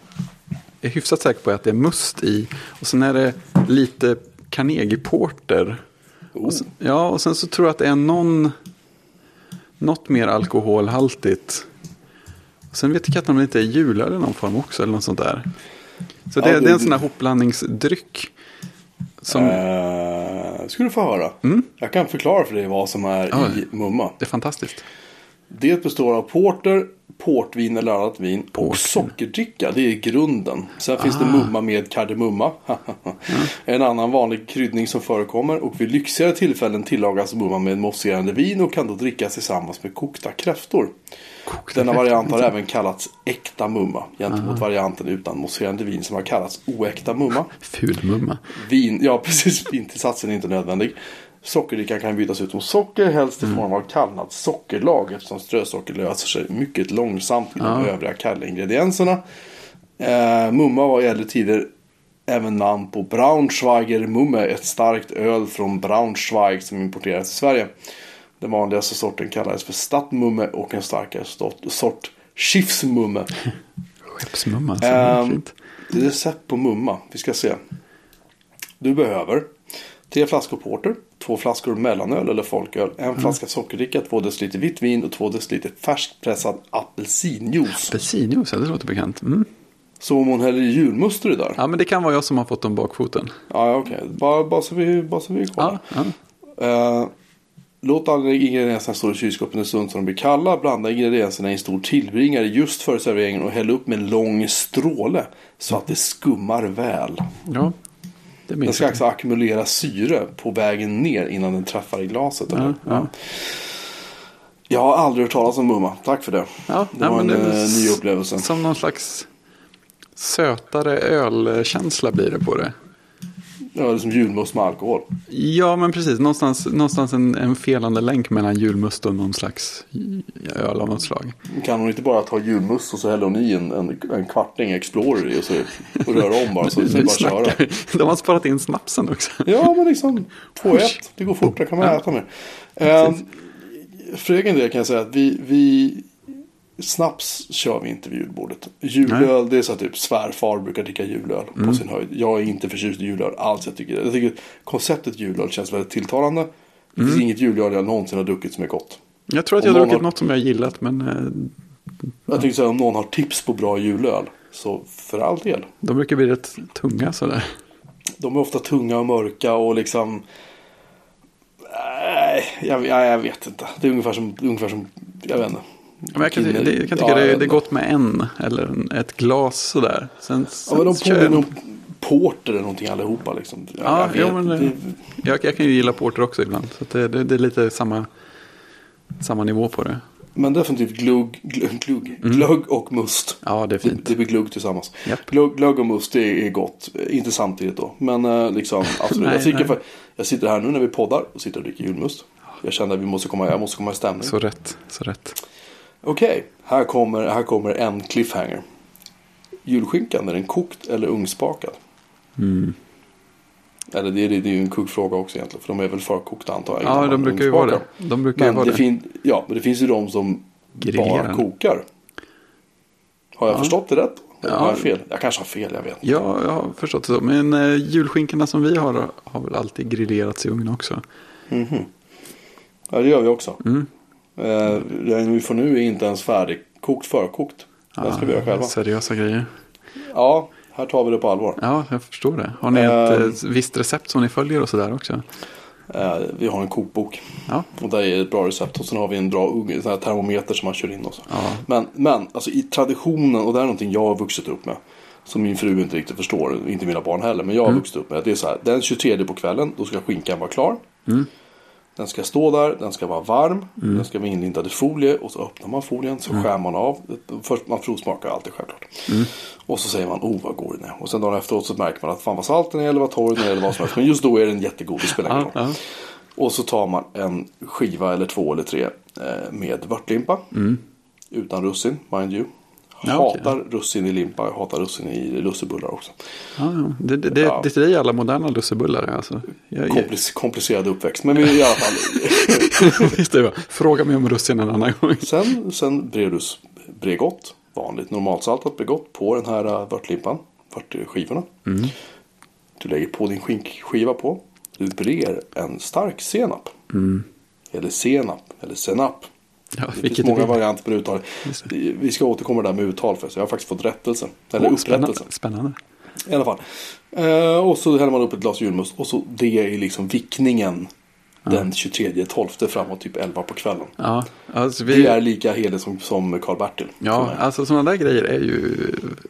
är hyfsat säker på är att det är must i. Och sen är det lite Carnegie Porter. Oh. Och sen, ja, och sen så tror jag att det är någon, något mer alkoholhaltigt. Sen vet jag inte om det inte är julöl i någon form också eller något sånt där. Så det, Ja, det- det är en sån här hopblandningsdryck. Som, Eh, ska du få höra. Jag kan förklara för dig vad som är Ja. i mumma. Det är fantastiskt. Det består av porter, portvin eller annat vin och Portvin. sockerdricka. Det är grunden. Sen finns det mumma med kardemumma. En annan vanlig kryddning som förekommer. Och vid lyxigare tillfällen tillagas mumma med mousserande vin och kan då drickas tillsammans med kokta kräftor. Kokta Denna variant har även kallats äkta mumma gentemot varianten utan mousserande vin som har kallats oäkta mumma. Fulmumma. Vin, ja [LAUGHS] precis, vintillsatsen är inte nödvändig. Sockerdrickan kan bytas ut mot socker, helst i form av kallnat sockerlag eftersom strösocker löser sig mycket långsamt i de övriga kalla ingredienserna. Eh, mumma var i äldre tider även namn på Braunschweiger Mumme, ett starkt öl från Braunschweig som importerades till Sverige. Den vanligaste sorten kallades för Stadtmumme och en starkare sort, Schiffsmumme. [LAUGHS] Skeppsmumma. Alltså, fint. Recept på mumma. Vi ska se. Du behöver tre flaskor porter, två flaskor mellanöl eller folköl, en Mm. flaska sockerdricka, två deciliter vitt vin och två deciliter färskpressad apelsinjuice. Apelsinjuice, ja, det låter bekant. Mm. Så om hon häller i julmuster i där? Ja, men det kan vara jag som har fått dem bakfoten. Ja, okej. Bara, bara så vi, bara så vi kollar. Ja, ja. Eh, låt alla ingredienserna stå i kylskåpet en stund så de blir kalla. Blanda ingredienserna i en stor tillbringare just före serveringen och häll upp med en lång stråle så att det skummar väl. ja. Den ska alltså ackumulera syre på vägen ner innan den träffar i glaset. Eller? ja. Jag har aldrig hört talas om mumma. Tack för det. Ja, det nej, var en det eh, ny upplevelse. Som någon slags sötare ölkänsla blir det på det. Ja, det är som julmust med alkohol. Ja, men precis. Någonstans, någonstans en, en felande länk mellan julmust och någon slags öl av något slag. Kan hon inte bara ta julmust och så häller hon i en, en, en kvarting Explorer i och, så, och röra om bara. Så, det bara köra. [LAUGHS] De har sparat in snapsen också. Ja, men liksom 2-1. Det går fort. Det kan man äta mer. Eh, för egen del kan jag säga att vi, vi Snaps kör vi inte vid julbordet. Julöl, det är så att typ svärfar brukar dricka julöl Mm. på sin höjd. Jag är inte förtjust i julöl alls. Jag tycker, jag tycker konceptet julöl känns väldigt tilltalande. Det Mm. finns inget julöl jag någonsin har druckit som är gott. Jag tror att Om jag har druckit har- något som jag har gillat, men eh, Jag tycker så här, om någon har tips på bra julöl. Så för all del. de brukar bli rätt tunga sådär. De är ofta tunga och mörka och liksom... Nej, jag, jag, jag vet inte. Det är ungefär som, ungefär som jag vet inte. Men jag kan, ty- det, jag kan tycka Ja, det, jag det är gott med en eller en, ett glas sådär. Sen, Ja, sen men de jag påminner om porter eller någonting allihopa liksom. Ja, Ja, jag jo, men det- Det- jag, jag kan ju gilla porter också ibland. Så det, det, det är lite samma, samma nivå på det. Men definitivt glugg, glugg, glugg, glögg och must. Ja, det är Det, fint. det blir glugg tillsammans. Japp. Glögg, glögg och must det är gott. Inte samtidigt då. Men eh, liksom [LAUGHS] absolut. Nej, jag, tycker för, jag sitter här nu när vi poddar och sitter och dricker julmust. Jag känner att vi måste komma, jag måste komma i stämning. Så rätt, så rätt. Okej, här, kommer, här kommer en cliffhanger. Julskinkan, är den kokt eller ugnsbakad? Mm. Eller det, är- det är ju en kuggfråga också egentligen. För de är väl förkokta antar jag. Ja, de brukar ju vara det. De brukar ju Men vara det, det. fin, ja, men det finns ju de som Grillerar. bara kokar. Har jag Ja. förstått det rätt? Eller Ja. Har jag fel? Jag kanske har fel, jag vet inte. Ja, jag har förstått det så. Men eh, julskinkorna som vi har har väl alltid grillerats i ugn också. Ja, det gör vi också. Mm. Eh, den vi får nu är inte ens färdigkokt, förkokt. Den ska vi göra själva. Seriösa grejer. Ja, här tar vi det på allvar. Ja, jag förstår det. Har ni ett Ehm. eh, visst recept som ni följer och sådär också? Eh, vi har en kokbok. Ja, Och där är ett bra recept. Och sen har vi en bra sån här termometer som man kör in och så. Ja. Men, men alltså i traditionen, och det här är någonting jag har vuxit upp med. Som min fru inte riktigt förstår, inte mina barn heller. Men jag har Mm. vuxit upp med. Det är så här, den 23 på kvällen, då ska skinkan vara klar. Den ska stå där, den ska vara varm, Mm. den ska vara inlindad i folie och så öppnar man folien så skär man av. Först man provsmakar alltid självklart. Mm. Och så säger man, oh vad god den är. Och sen dagen efteråt så märker man att fan vad salt den är eller vad torr den är eller vad som helst. Men just då är den jättegod, det spelar ingen roll. Och så tar man en skiva eller två eller tre eh, med vörtlimpa. Utan russin, mind you. Mm. Ja, hatar russin i limpa, jag hatar russin i lussebullar också. Ja, ja. Det, det, det, Ja. det är dig alla moderna lussebullar är alltså. Jag, Komplic- komplicerad uppväxt. Men i alla fall. [LAUGHS] visst är det. Fråga mig om russin en annan gång. Sen, sen brer du s- Bregott, vanligt normalsaltat Bregott på den här äh, vörtlimpan, vörtskivorna. Du lägger på din skinkskiva på. Du brer en stark senap. Eller senap, eller senap. Ja, det finns många varianter på uttal. Vi ska återkomma där med uttal för jag har faktiskt fått rättelse. Eller Åh, upprättelse. spännande. spännande. I alla fall. Eh, och så häller man upp ett glas julmust. Och så det är liksom vickningen. Den 23-12 framåt typ 11 på kvällen. Ja, alltså Det vi, är lika helig som, som Karl-Bertil. ja, alltså sådana där grejer är ju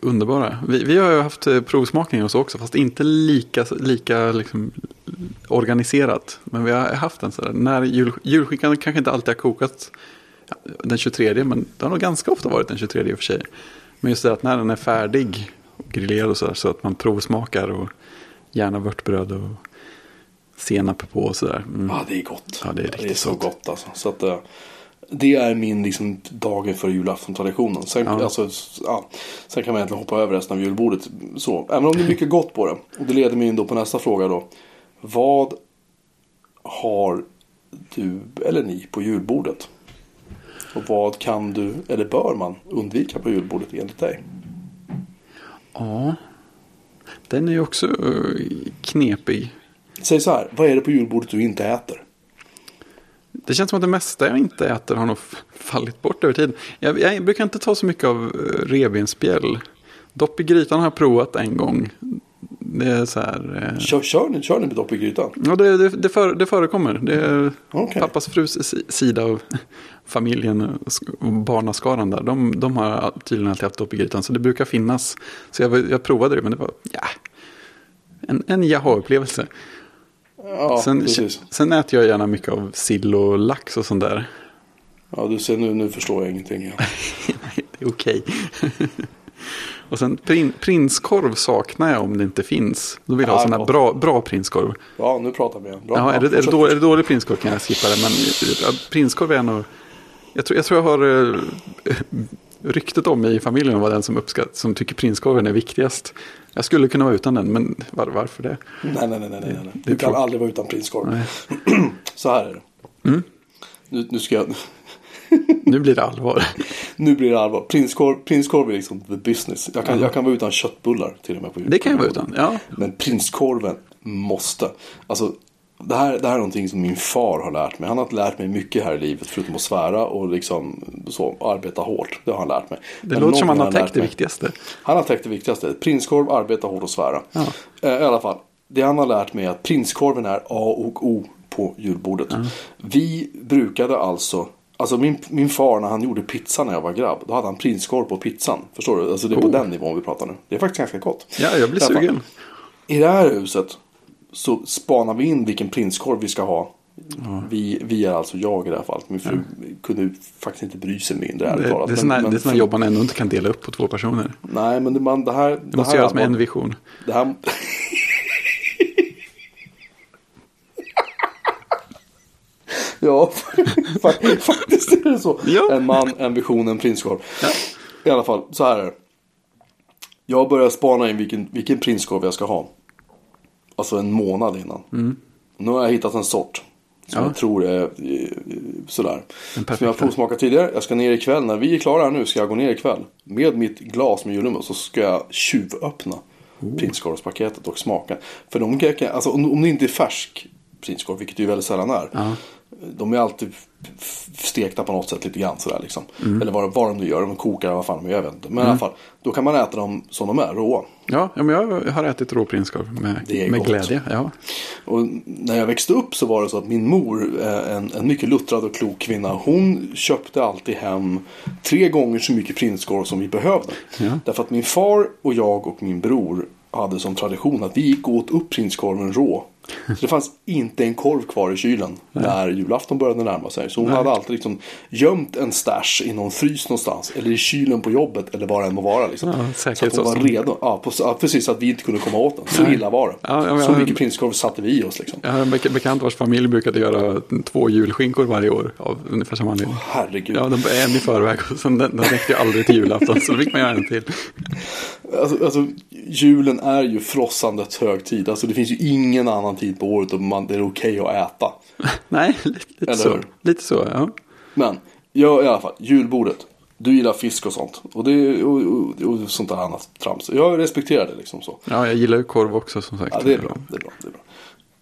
underbara. Vi, vi har ju haft eh, provsmakningar och så också, fast inte lika, lika liksom, organiserat. Men vi har haft en sådär. När jul, julskinkan kanske inte alltid har kokat ja, den 23, men det har nog ganska ofta varit den 23 i och för sig. Men just det att när den är färdig och grillerad och sådär, så att man provsmakar och gärna vörtbröd och senap på och sådär. Mm. Ja, det är gott. Ja, det är riktigt så gott. gott alltså. Så att, eh, det är min liksom, dagen för julafton-traditionen. Sen, Ja. alltså, ja, sen kan man egentligen hoppa över resten av julbordet. Så, även om det är mycket gott på det. Och det leder mig in då på nästa fråga då. Vad har du eller ni på julbordet? Och vad kan du, eller bör man, undvika på julbordet enligt dig? Ja, den är ju också eh, knepig. Säg så här, vad är det på julbordet du inte äter? Det känns som att det mesta jag inte äter har nog fallit bort över tiden. Jag, jag brukar inte ta så mycket av eh, revbensspjäll. Dopp i grytan har jag provat en gång. Det är så här... Eh, Kör, kör, ni, kör ni med dopp i grytan? ja, det, det, det, för, det förekommer. Det är Okej. pappas frus si- sida av familjen och barnaskaran där. De, de har tydligen alltid haft dopp i grytan. Så det brukar finnas. Så jag, jag provade det men det var ja, en, en jaha-upplevelse. Ja, sen, precis. sen äter jag gärna mycket av sill och lax och sånt där. Ja, du ser nu, nu förstår jag ingenting. [LAUGHS] Nej, det är okej. [LAUGHS] och sen prin, prinskorv saknar jag om det inte finns. Då vill jag Ja, ha gott. bra, bra prinskorv. Ja, nu pratar vi. Bra. Ja, är, det, är, det dålig, är det dålig prinskorv kan jag skippa det. Men prinskorv är nog... Jag tror jag, tror jag har eh, ryktet om mig i familjen att vara den som, uppskatt, som tycker prinskorven är viktigast. Jag skulle kunna vara utan den, men var, varför det? Nej, nej, nej, nej, nej. Du kan aldrig vara utan prinskorv. [CLEARS THROAT] Så här är det. Mm. Nu, nu ska jag... [LAUGHS] Nu blir det allvar. Nu blir det allvar. Prinskorv, prinskorv är liksom the business. Jag kan, jag kan vara utan köttbullar till och med. På Det kan jag vara utan. Ja, Men prinskorven måste. Alltså, det här, det här är någonting som min far har lärt mig. Han har lärt mig mycket här i livet. Förutom att svära och liksom så, arbeta hårt. Det har han lärt mig. det Men låter som han har täckt det viktigaste. Han har täckt det viktigaste. Prinskorv, arbeta hårt och svära. Ja. Eh, I alla fall. Det han har lärt mig är att prinskorven är A och O på julbordet. Vi brukade alltså. Alltså min, min far när han gjorde pizza när jag var grabb. Då hade han prinskorv på pizzan. Förstår du? Alltså det är på Oh. den nivån vi pratar nu. Det är faktiskt ganska gott. Ja, jag blir fall. sugen. I det här huset så spanar vi in vilken prinskorv vi ska ha. Vi, vi är alltså jag i det här fallet. Min fru kunde faktiskt inte bry sig mindre Det, det är sådana men det är för- jobb man ändå inte kan dela upp på två personer. Nej men det, man, det här. Det måste göras med en vision. Det här... [LAUGHS] ja, [LAUGHS] fa- faktiskt är det så. Ja. En man, en vision, en prinskorv. I alla fall, så här är det. Jag börjar spana in vilken, vilken prinskorv jag ska ha. Alltså en månad innan. Nu har jag hittat en sort. Som Mm. Ja. jag tror är eh, sådär. Som jag har provsmakat tidigare. Jag ska ner ikväll. När vi är klara här nu ska jag gå ner ikväll. Med mitt glas med julmust så ska jag tjuvöppna Oh. prinskorvspaketet och smaka. För de kan- alltså, om, om det inte är färsk prinskorv, vilket det ju väldigt sällan är. Ja. De är alltid stekta på något sätt lite grann sådär liksom. Mm. Eller vad, vad de nu gör, de kokar vad fan de gör, jag vet inte. Men i alla fall, då kan man äta dem som de är, råa. Ja, men jag har ätit råprinskorv med, med glädje. Ja. Och när jag växte upp så var det så att min mor, eh, en, en mycket luttrad och klok kvinna, hon köpte alltid hem tre gånger så mycket prinskorv som vi behövde. Ja. Därför att min far och jag och min bror hade som tradition att vi gick och åt upp prinskorven rå. Så det fanns inte en korv kvar i kylen när julafton började närma sig. Så hon hade alltid liksom gömt en stash i någon frys någonstans. Eller i kylen på jobbet eller var det än må vara. Liksom. Ja, så att hon var redo. Ja, på, ja, precis. Så att vi inte kunde komma åt den. Så illa var det. Ja, ja, så mycket prinskorv satte vi i oss liksom. Jag har en bek- bekant vars familj brukade göra två julskinkor varje år av ungefär samma anledning. Herregud. Ja, den en i förväg och sen den, den räckte ju aldrig till julafton så då fick man göra en till. Alltså, alltså, julen är ju frossandets högtid. Alltså, det finns ju ingen annan tid på året då man, det är okej att äta. [LAUGHS] Nej, lite, lite så. hur? Lite så, ja. Men, jag i alla fall, julbordet. Du gillar fisk och sånt. Och, det, och, och, och sånt där annat trams. Jag respekterar det liksom så. Ja, jag gillar ju korv också som sagt. Ja, det är bra. Det är bra, det är bra.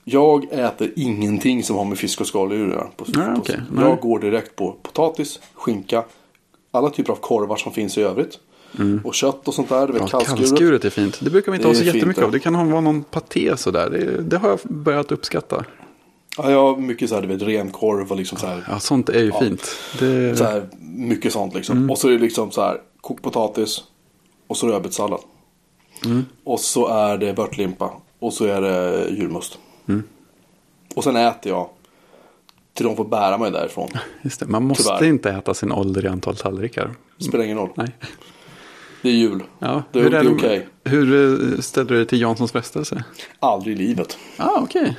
Jag äter ingenting som har med fisk och skaldjur att göra. På, Nej, på, okej. jag Nej. går direkt på potatis, skinka, alla typer av korvar som finns i övrigt. Och kött och sånt där. Du vet, Mm. Ja, kallskuret. kallskuret är fint. Det brukar vi inte Det ha så jättemycket ja. av. Det kan ha- vara någon paté sådär. Det, det har jag börjat uppskatta. Ja, jag har mycket så här, du vet, renkorv och liksom så här. Ja, sånt är ju fint. Det, Så här, mycket sånt liksom. Mm. Och så är det liksom så här kokt potatis. Och så rödbetssallad. Mm. Och så är det vörtlimpa. Och så är det julmust. Mm. Och sen äter jag. Till de får bära mig därifrån. [LAUGHS] just det. Man måste Tyvärr. inte äta sin ålder i antal tallrikar. Spelar ingen roll. Nej. Det är jul. Ja, Det hur är det- okej. Hur eh, ställer du dig till Janssons frestelse? Aldrig i livet. Ah, okej.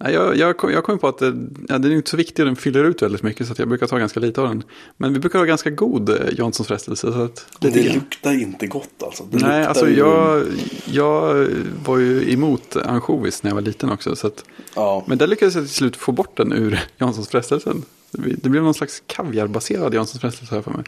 Nej, Jag, jag, kom, jag kom på att det, ja, den är inte så viktig den fyller ut väldigt mycket så jag brukar ta ganska lite av den. Men vi brukar ha ganska god eh, Janssons frestelse. Så att, Det, det luktar inte gott alltså. Det Nej, alltså jag, jag var ju emot ansjovis när jag var liten också. Så att, Ja. men där lyckades jag till slut få bort den ur [LAUGHS] Janssons frestelsen. Det blev någon slags kaviarbaserad Janssons frestelse här för mig.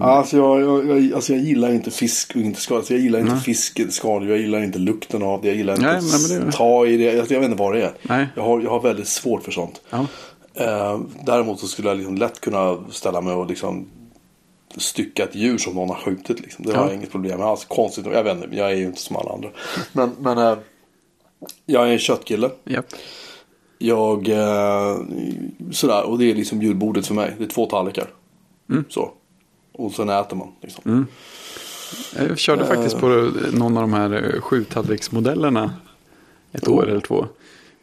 Alltså jag, jag, jag, alltså jag gillar inte fisk och inte skaldjur. Alltså jag gillar inte fisk, skaldjur. Jag gillar inte lukten av det. Jag gillar inte Nej, att nej, det- ta i det. Alltså jag vet inte vad det är. Nej. Jag, har, jag har väldigt svårt för sånt. Ja. Eh, däremot så skulle jag liksom lätt kunna ställa mig och liksom stycka ett djur som någon har skjutit. Liksom. Det har Ja. jag inget problem med. Alltså, konstigt, jag vet inte, jag är ju inte som alla andra. [LAUGHS] Men, men eh, jag är en köttkille. Japp. Jag, eh, sådär, och det är liksom julbordet för mig. Det är två tallrikar. Mm. Så. Och sen äter man. Liksom. Jag körde faktiskt på någon av de här eh, sjutallriksmodellerna ett år Oh. eller två.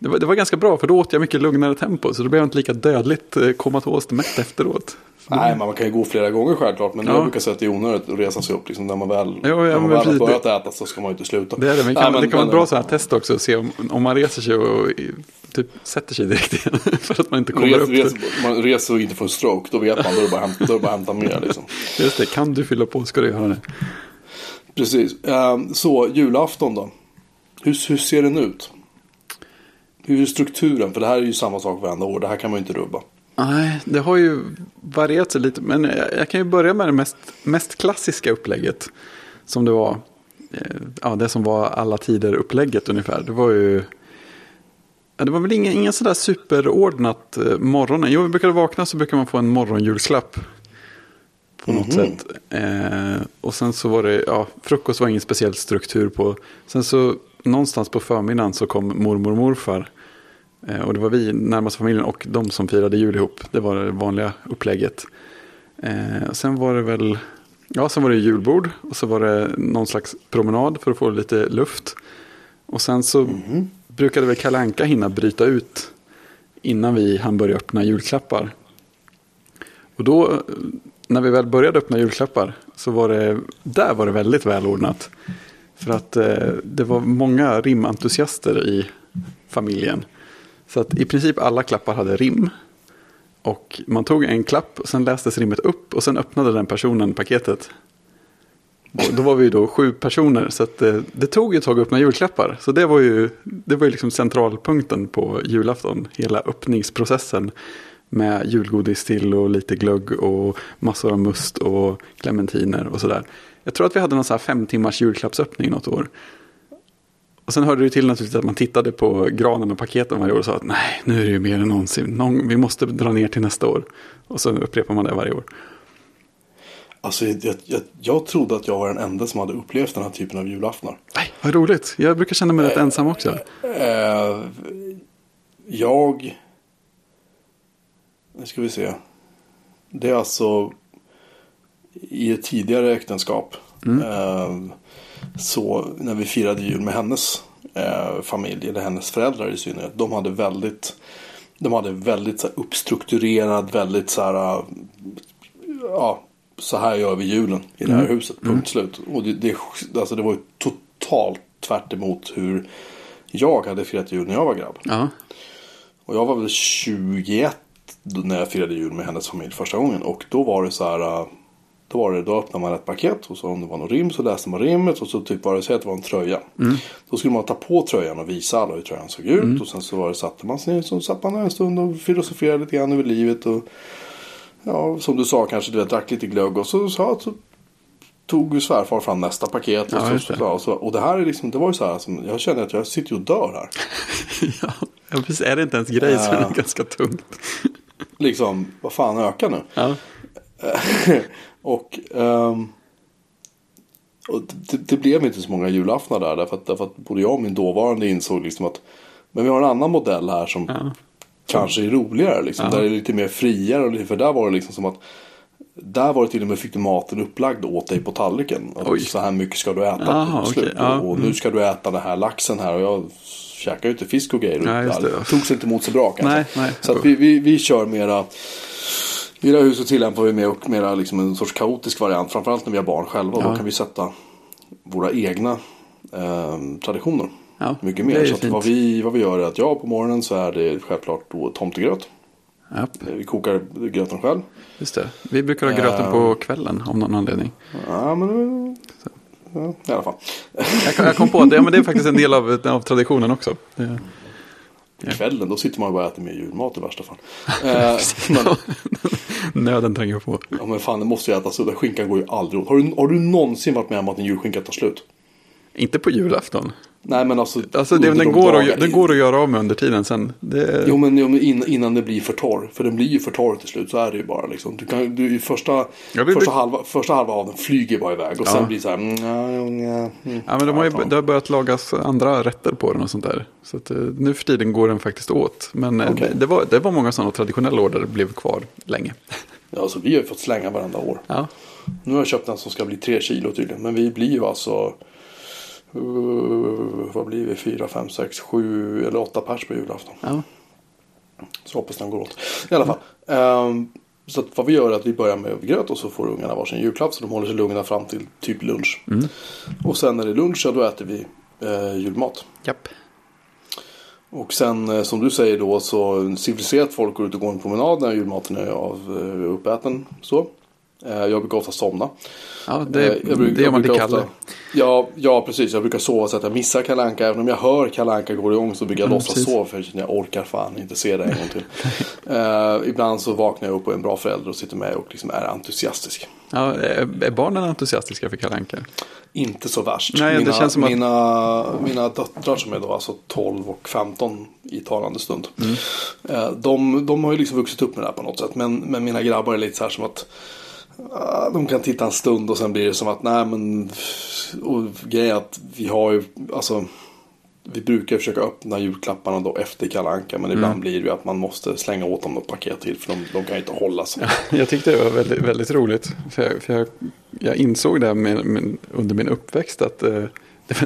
Det var, det var ganska bra för då åt jag mycket lugnare tempo så då blev jag inte lika dödligt eh, komatost mätt efteråt. Nej, men man kan ju gå flera gånger självklart. Men Ja. jag brukar säga att det är onödigt att resa sig upp. Liksom, när man väl, ja, när man men väl har börjat det- äta så ska man ju inte sluta. Det är det, men, Nej, kan, det kan vara ett bra men- så här test också att se om, om man reser sig och typ sätter sig direkt igen. [LAUGHS] för att man inte kommer Res, upp. res, man reser och inte får en stroke, då vet man. Då är det bara att hämta, bara hämta mer. Liksom. [LAUGHS] Just det, kan du fylla på ska du göra det. Precis. Ehm, så, julafton då. Hur, hur ser den ut? Hur är strukturen? För det här är ju samma sak varenda år. Det här kan man ju inte rubba. Nej, det har ju varierat sig lite. Men jag, kan ju börja med det mest, mest klassiska upplägget. Som det var. eh, Ja, det som var alla tider upplägget ungefär. Det var ju. Ja, det var väl ingen, ingen sådär superordnat eh, morgonen. Jo, vi brukade vakna så brukar man få en morgonjulklapp. På något sätt. Eh, och sen så var det, ja, frukost var ingen speciell struktur på. Sen så någonstans på förmiddagen så kom mormor och morfar. Eh, Och det var vi, närmaste familjen och de som firade jul ihop. Det var det vanliga upplägget. Eh, sen var det väl, ja sen var det julbord och så var det någon slags promenad för att få lite luft. Och sen så brukade väl Kalle Anka hinna bryta ut innan vi hann börja öppna julklappar. Och då, eh, när vi väl började öppna julklappar, så var det, där var det väldigt välordnat. För att eh, det var många rimentusiaster i familjen. Så att i princip alla klappar hade rim. Och man tog en klapp och sen lästes rimmet upp och sen öppnade den personen paketet. Och då var vi ju då sju personer så att det, det tog ju ett tag att öppna julklappar. Så det var ju, det var ju liksom centralpunkten på julafton. Hela öppningsprocessen med julgodis till och lite glögg och massor av must och clementiner och sådär. Jag tror att vi hade någon sån här fem timmars julklappsöppning något år. Och sen hörde det till naturligtvis att man tittade på granen och paketen varje år och sa att nej, nu är det ju mer än någonsin. Någon, vi måste dra ner till nästa år. Och så upprepar man det varje år. Alltså, jag, jag, jag trodde att jag var den enda som hade upplevt den här typen av julaftnar. Nej, vad roligt. Jag brukar känna mig rätt ensam också. Eh, jag... Nu ska vi se. Det är alltså i ett tidigare äktenskap. Eh, Så när vi firade jul med hennes eh, familj, eller hennes föräldrar i synnerhet. De hade väldigt, de hade väldigt så här, uppstrukturerad, väldigt så här, eh, ja, så här gör vi julen i det här huset, punkt slut. Och det, det, alltså det var ju totalt tvärt emot hur jag hade firat jul när jag var grabb. Ja. Och jag var väl 21 då- när jag firade jul med hennes familj första gången. Och då var det så här. Då, var det, då öppnade man ett paket och så om det var någon rim så läste man rimmet och så typ var det, att det var en tröja. Då skulle man ta på tröjan och visa alla hur tröjan såg ut. Och sen så var det, satte man sig ner så satt man där en stund och filosoferade lite grann över livet. Och ja, som du sa kanske du vet, drack lite glögg och så, så, så tog svärfar fram nästa paket. Och, Ja, så, så, och, så, och det här är liksom, det var ju så här, som, jag känner att jag sitter och dör här. [LAUGHS] ja. precis. Är det inte ens grej så är det ganska tungt. Liksom, vad fan ökar nu? Ja. [LAUGHS] och ehm, och det, det blev inte så många julaftnar där. Därför att, därför att både jag och min dåvarande insåg liksom att men vi har en annan modell här som Ja. kanske är roligare. Liksom, Ja. Där det är lite mer friare. och För där var det liksom som att där var det till och med fick du maten upplagd åt dig på tallriken. Att Oj. Så här mycket ska du äta. Okej, slut. ja, Och, och nu ska du äta den här laxen här. Och jag käkar ju inte fisk och grejer. Just det. det togs inte emot så bra kanske. Nej, nej. Så vi, vi, vi kör mera. I det här huset tillämpar vi mer och mera liksom en sorts kaotisk variant. Framförallt när vi har barn själva. Ja. Då kan vi sätta våra egna eh, traditioner. Ja, Mycket det mer. Så vad, vi, vad vi gör är att ja, på morgonen så är det självklart då tomtegröt. Ja, Vi kokar gröten själv. just det. Vi brukar ha gröten på kvällen av någon anledning. Ja, men ja, i alla fall. Jag, kom- jag kom på att ja, men det är faktiskt en del av, av traditionen också. Det, Kvällen, då sitter man och bara äter mer julmat i värsta fall. [LAUGHS] Eh, men, [LAUGHS] nöden tränger på. ja, men fan, det måste ju ätas. Skinkan går ju aldrig åt. Har du, har du någonsin varit med om att en julskinka tar slut? Inte på julafton. Nej, men alltså. Alltså det, den, de går att, den går att göra av med under tiden sen. Det, Jo men, jo, men in, innan det blir för torr. För den blir ju för torr till slut. Så är det ju bara liksom. Du kan, du, första, det- första, halva, första halva av den flyger bara iväg. Och Ja. sen blir det så här. Mm, ja, ja, mm. Ja, men de har ju, det har börjat lagas andra rätter på den och sånt där. Så att, eh, nu för tiden går den faktiskt åt. Men eh, Okej. det, det, var, det var många sådana traditionella år där det blev kvar länge. Ja, alltså, vi har ju fått slänga varenda år. Ja, Nu har jag köpt en som ska bli tre kilo tydligen. Men vi blir ju alltså. Uh, vad blir vi? Fyra, fem, sex, sju eller åtta pers på julafton. ja. Så hoppas den går åt. I alla fall. ehm, så vad vi gör är att vi börjar med gröt och så får ungarna varsin julklapp. Så de håller sig lugna fram till typ lunch. Och sen när det är lunch, ja, då äter vi eh, julmat. Japp. Och sen eh, som du säger då så civiliserat folk går ut och går en promenad när julmaten är av, eh, uppäten. Så. Eh, jag brukar ofta somna. Ja, det, Eh, jag brukar- det gör man till Kalle. ofta- Ja, ja, precis. Jag brukar sova så att jag missar Kalle Anka. Även om jag hör Kalle Anka går igång så brukar jag Mm, låtsas sova. För jag orkar fan inte se det en gång till. [LAUGHS] Eh, ibland så vaknar jag upp och är en bra förälder och sitter med och liksom är entusiastisk. Ja, är barnen entusiastiska för Kalle Anka? Inte så värst. Nej, det mina, känns som att- mina, mina döttrar som är då alltså 12 och 15 i talande stund. Mm. Eh, De, de har ju liksom vuxit upp med det här på något sätt. Men, men mina grabbar är lite så här som att de kan titta en stund och sen blir det som att nej men och grejen är att vi har ju alltså vi brukar försöka öppna julklapparna då efter Kalle Anka men ibland Mm. blir det ju att man måste slänga åt dem något paket till för de, de kan ju inte hålla sig. [LAUGHS] Jag tyckte det var väldigt, väldigt roligt. För jag, för jag, jag insåg det med, med, under min uppväxt att eh,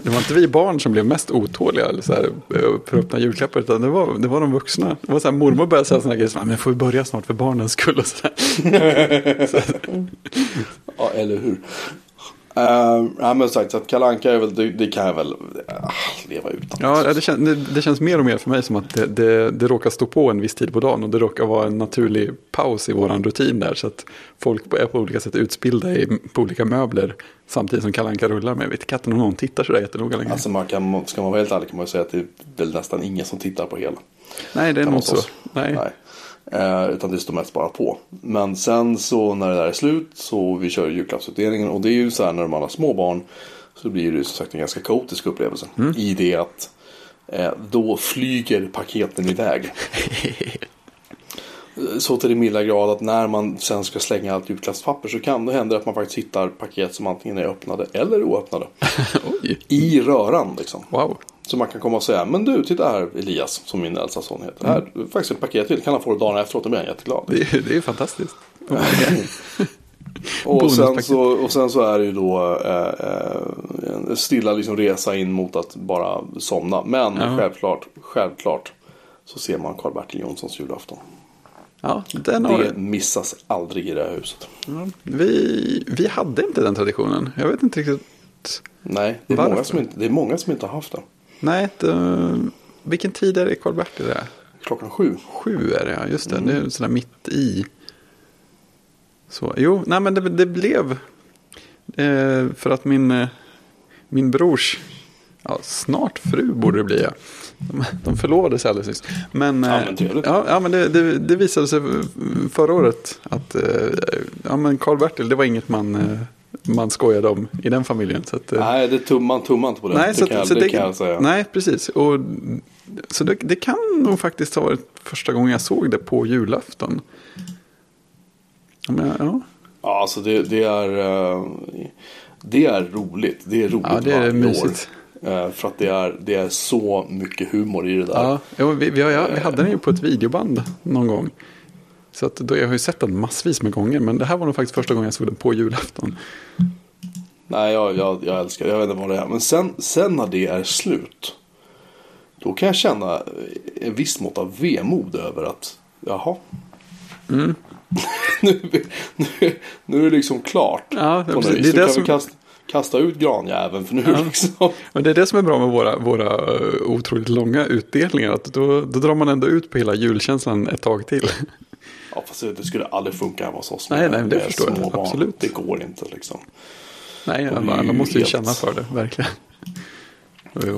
det, var- inte vi barn som blev mest otåliga eller så här, eh, för att öppna julklappar. Utan det var, det var de vuxna. Det var så här, mormor började säga sådana grejer som men får vi börja snart för barnens skull. Och så där. [LAUGHS] Ja, eller hur. Uh, ja, men sagt, så att Kalle Anka är väl, det, det kan jag väl ah, leva utan. Ja, det, kän, det, det känns mer och mer för mig som att det, det, det råkar stå på en viss tid på dagen. Och det råkar vara en naturlig paus i våran rutin där. Så att folk är på olika sätt utspillda i, på olika möbler. Samtidigt som Kalle Anka rullar. Men jag vet katten om någon tittar sådär jättenoga längre. Alltså man kan, ska man vara helt ärlig kan man säga att det är väl nästan ingen som tittar på hela. Nej, det är nog så. Nej. Nej. Eh, utan det står mest bara på. Men sen så när det där är slut så vi kör julklappsutdelningen. Och det är ju så här när man har små barn. Så blir det ju som sagt en ganska kaotisk upplevelse. I det att eh, då flyger paketen iväg. [LAUGHS] Så till det milda grad att när man sen ska slänga allt julklappspapper så kan det hända att man faktiskt hittar paket som antingen är öppnade eller oöppnade. [LAUGHS] I röran liksom. wow. Så man kan komma och säga, men du, titta här Elias, som min äldsta son heter. Det här är faktiskt ett paket till, kan han få det dagen efteråt, då blir han jätteglad. Det är, det är fantastiskt. [LAUGHS] Och sen, så, och sen så är det ju då eh, eh, en stilla liksom resa in mot att bara somna. Men Ja. självklart, självklart så ser man Karl-Bertil Jonssons julafton. Ja, den har, Det missas aldrig i det här huset. ja, vi, vi hade inte den traditionen. Jag vet inte riktigt. Nej, det är, Varför? många som inte, det är många som inte har haft den. Nej, det, vilken tid är det Karl-Bertil är? Klockan sju. Sju är det, ja. Just det. Det är sådär mitt i. Så, jo, nej men det, det blev. Eh, för att min, eh, min brors, ja, snart fru borde det bli. Ja. De, de förlovade sig alldeles nyss. Men, Ja, eh, men ja, ja, men det, det, det visade sig förra året att eh, ja, men Karl-Bertil, det var inget man, eh, man skojade om i den familjen. Så att, Nej, det tum, man tummar inte på det. Nej, det, så, kan, så det, kan jag säga. Nej, precis. Och, så det, det kan nog faktiskt ha varit första gången jag såg det på julafton. Ja, Men, ja. Ja, alltså det, det är Det är roligt. Det är roligt ja, det är varje mysigt. år. Eh, För att det är, det är så mycket humor i det där. Ja, vi, vi, har, vi hade den ju på ett videoband någon gång. Så att då, jag har ju sett den massvis med gånger. Men det här var nog faktiskt första gången jag såg den på julafton. Nej, jag, jag, jag älskar Jag vet inte vad det är. Men sen, sen när det är slut. Då kan jag känna en viss mått av vemod över att jaha. Mm. [LAUGHS] nu, nu, nu är det liksom klart. Ja. Det är det som- vi kasta, kasta ut granjäveln. För nu det liksom. Och det är det som är bra med våra, våra eh, otroligt långa utdelningar. Att då, då drar man ändå ut på hela julkänslan ett tag till. Ja, fast det skulle aldrig funka hemma hos oss. Nej, nej, det förstår jag. barn. Absolut. Det går inte liksom. Nej, Och alla, måste ju helt- känna för det, verkligen.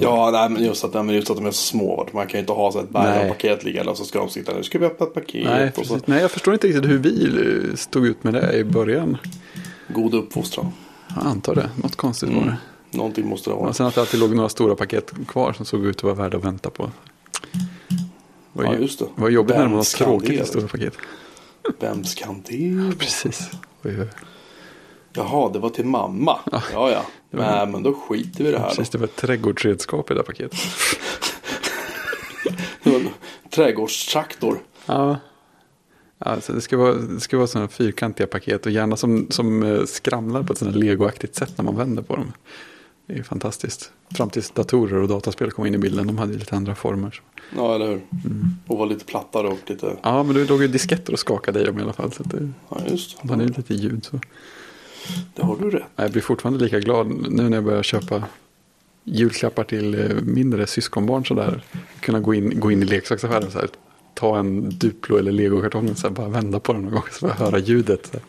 Ja, nej, men just att, nej, men just att de är så små. Man kan ju inte ha så ett paket liggande och så ska de sitta nu ska vi öppna ett paket. Nej, precis. Nej, jag förstår inte riktigt hur vi eh, stod ut med det i början. god uppfostran. Jag antar det. Något konstigt Mm. var det. Någonting måste det vara. Och sen att det alltid låg några stora paket kvar som såg ut att vara värda att vänta på. Var, Ja, ju- just det. var jobbigt när det var något Vems kan tråkigt i stora paket. Vems kan det vara? [LAUGHS] Precis. Oj. Jaha, det var till mamma. Ja, ja. Nej, men då skiter vi i det här då. Precis, det var ett trädgårdsredskap i det här paketet. [LAUGHS] Det var en Trädgårdstraktor. Ja. Alltså det ska vara, det ska vara sådana fyrkantiga paket och gärna som, som eh, skramlar på ett sådant legoaktigt sätt när man vänder på dem. Det är fantastiskt. Fram tills datorer och dataspel kom in i bilden. De hade lite andra former. Ja, eller hur? Mm. Och var lite plattare och lite... Ja, men det låg ju disketter och skakade i dem i alla fall. Så det, Ja, just man är det. lite ljud. Så. Det har du rätt. Jag blir fortfarande lika glad nu när jag börjar köpa julklappar till eh, mindre syskonbarn. Sådär. Kunna gå in, gå in i leksaksaffären så här, ta en Duplo eller legokartong och så här, bara vända på den någon gång så bara höra ljudet. [LAUGHS]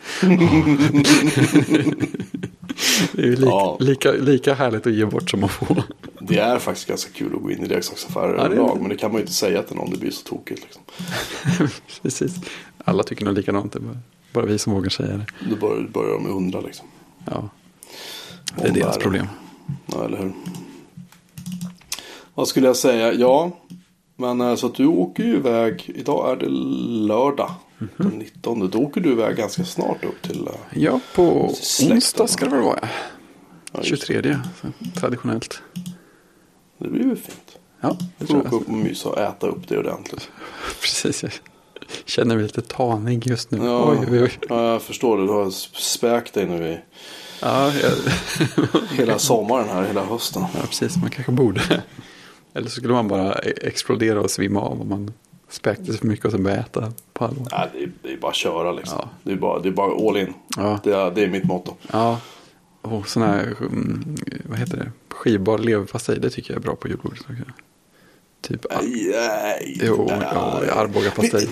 Det är ju lika, Ja. lika, lika härligt att ge bort som att få. Det är faktiskt ganska kul att gå in i leksaksaffärer Ja, överlag. det. Men det kan man ju inte säga till någon. Det blir så tokigt liksom. [LAUGHS] Precis. Alla tycker nog likadant. Det är bara, bara vi som vågar säga det. Då börjar, börjar de undra liksom. Ja. Det är Om deras problem. Ja, eller hur? Vad skulle jag säga? Ja, men eh, så att du åker ju iväg. Idag är det lördag. Mhm. Den 19. Då åker du iväg ganska snart upp till. eh, Ja, på onsdag ska det väl vara. Ja, just det. 23, så, traditionellt. det blir ju fint. Ja, det tror åka jag. upp och mysa och äta upp det ordentligt. [LAUGHS] Precis, jag känner mig lite tanig just nu. Ja, Oj, oj, oj. ja, jag förstår det. Du har späkt dig nu i Ja, jag, hela sommaren här, hela hösten. ja, precis. Man kanske borde. Eller så skulle man bara e- explodera och svimma av om man späkte sig för mycket och sen börja äta på allvar. Nej, det, är, det är bara att köra liksom. Ja. Det, är bara, det är bara all in. Ja, Det är, det är mitt motto. ja. Och sån här, mm, vad heter det, skivbar leverpastej, det tycker jag är bra på julbordet. också. Typ, Nej, jo, nej. ja, Arboga-pastej.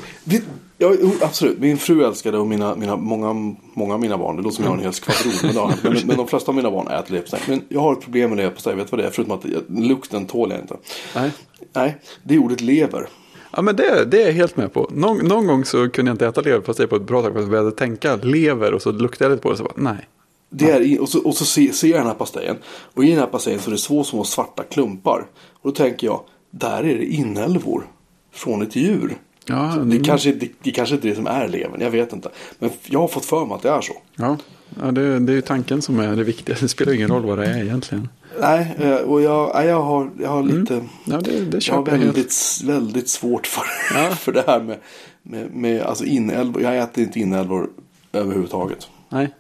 Ja, absolut. Min fru älskade och mina, mina, många, många av mina barn, det låter som jag har en hel skvadron. Men, men de flesta av mina barn äter leverpastej. Men jag har ett problem med leverpastej, vet du vad det är? Förutom att jag- lukten tål jag inte. Nej. Nej, det är ordet lever. Ja men det, det är jag helt med på. Någon, någon gång så kunde jag inte äta leverpastej på ett bra tag för att jag började tänka lever och så luktade jag lite på det och så bara nej. Det är och så, och så ser, ser jag den här pastejen. Och i den här pastejen så är det två små svarta klumpar. Och då tänker jag, där är det inälvor. Från ett djur. Ja, Det, mm, kanske, det, det kanske inte är det som är levern, jag vet inte. Men jag har fått för mig att det är så. ja. ja det, det är ju tanken som är det viktiga. [LAUGHS] Det spelar ingen roll vad det är egentligen. Nej, eh, och jag, jag har, jag har lite... Ja, det, det Jag har jag väldigt, väldigt svårt för, Ja. [LAUGHS] för det här med, med, med alltså inälvor. Jag äter inte inälvor överhuvudtaget. Nej,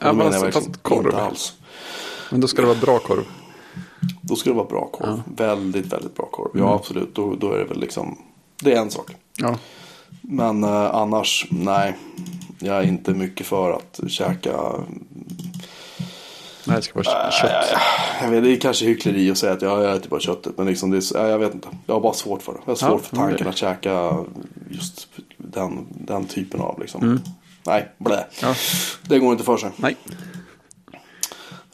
Ja, det jag verkligen fast korv. inte alls. Men då ska det vara bra korv. Då ska det vara bra korv. Väldigt, väldigt bra korv. Ja, Mm. absolut. Då, då är det väl liksom, det är en sak. Ja. Men eh, annars, nej. Jag är inte mycket för att käka. Nej, det ska vara kött. Jag vet, det är kanske hyckleri att säga att jag, jag äter bara köttet. Men liksom det är, ja, jag vet inte. Jag har bara svårt för det. Jag har svårt Ja, för tanken okej. att käka just den, den typen av liksom. Nej, blä. Mm. Ja. Det går inte för sig. Nej.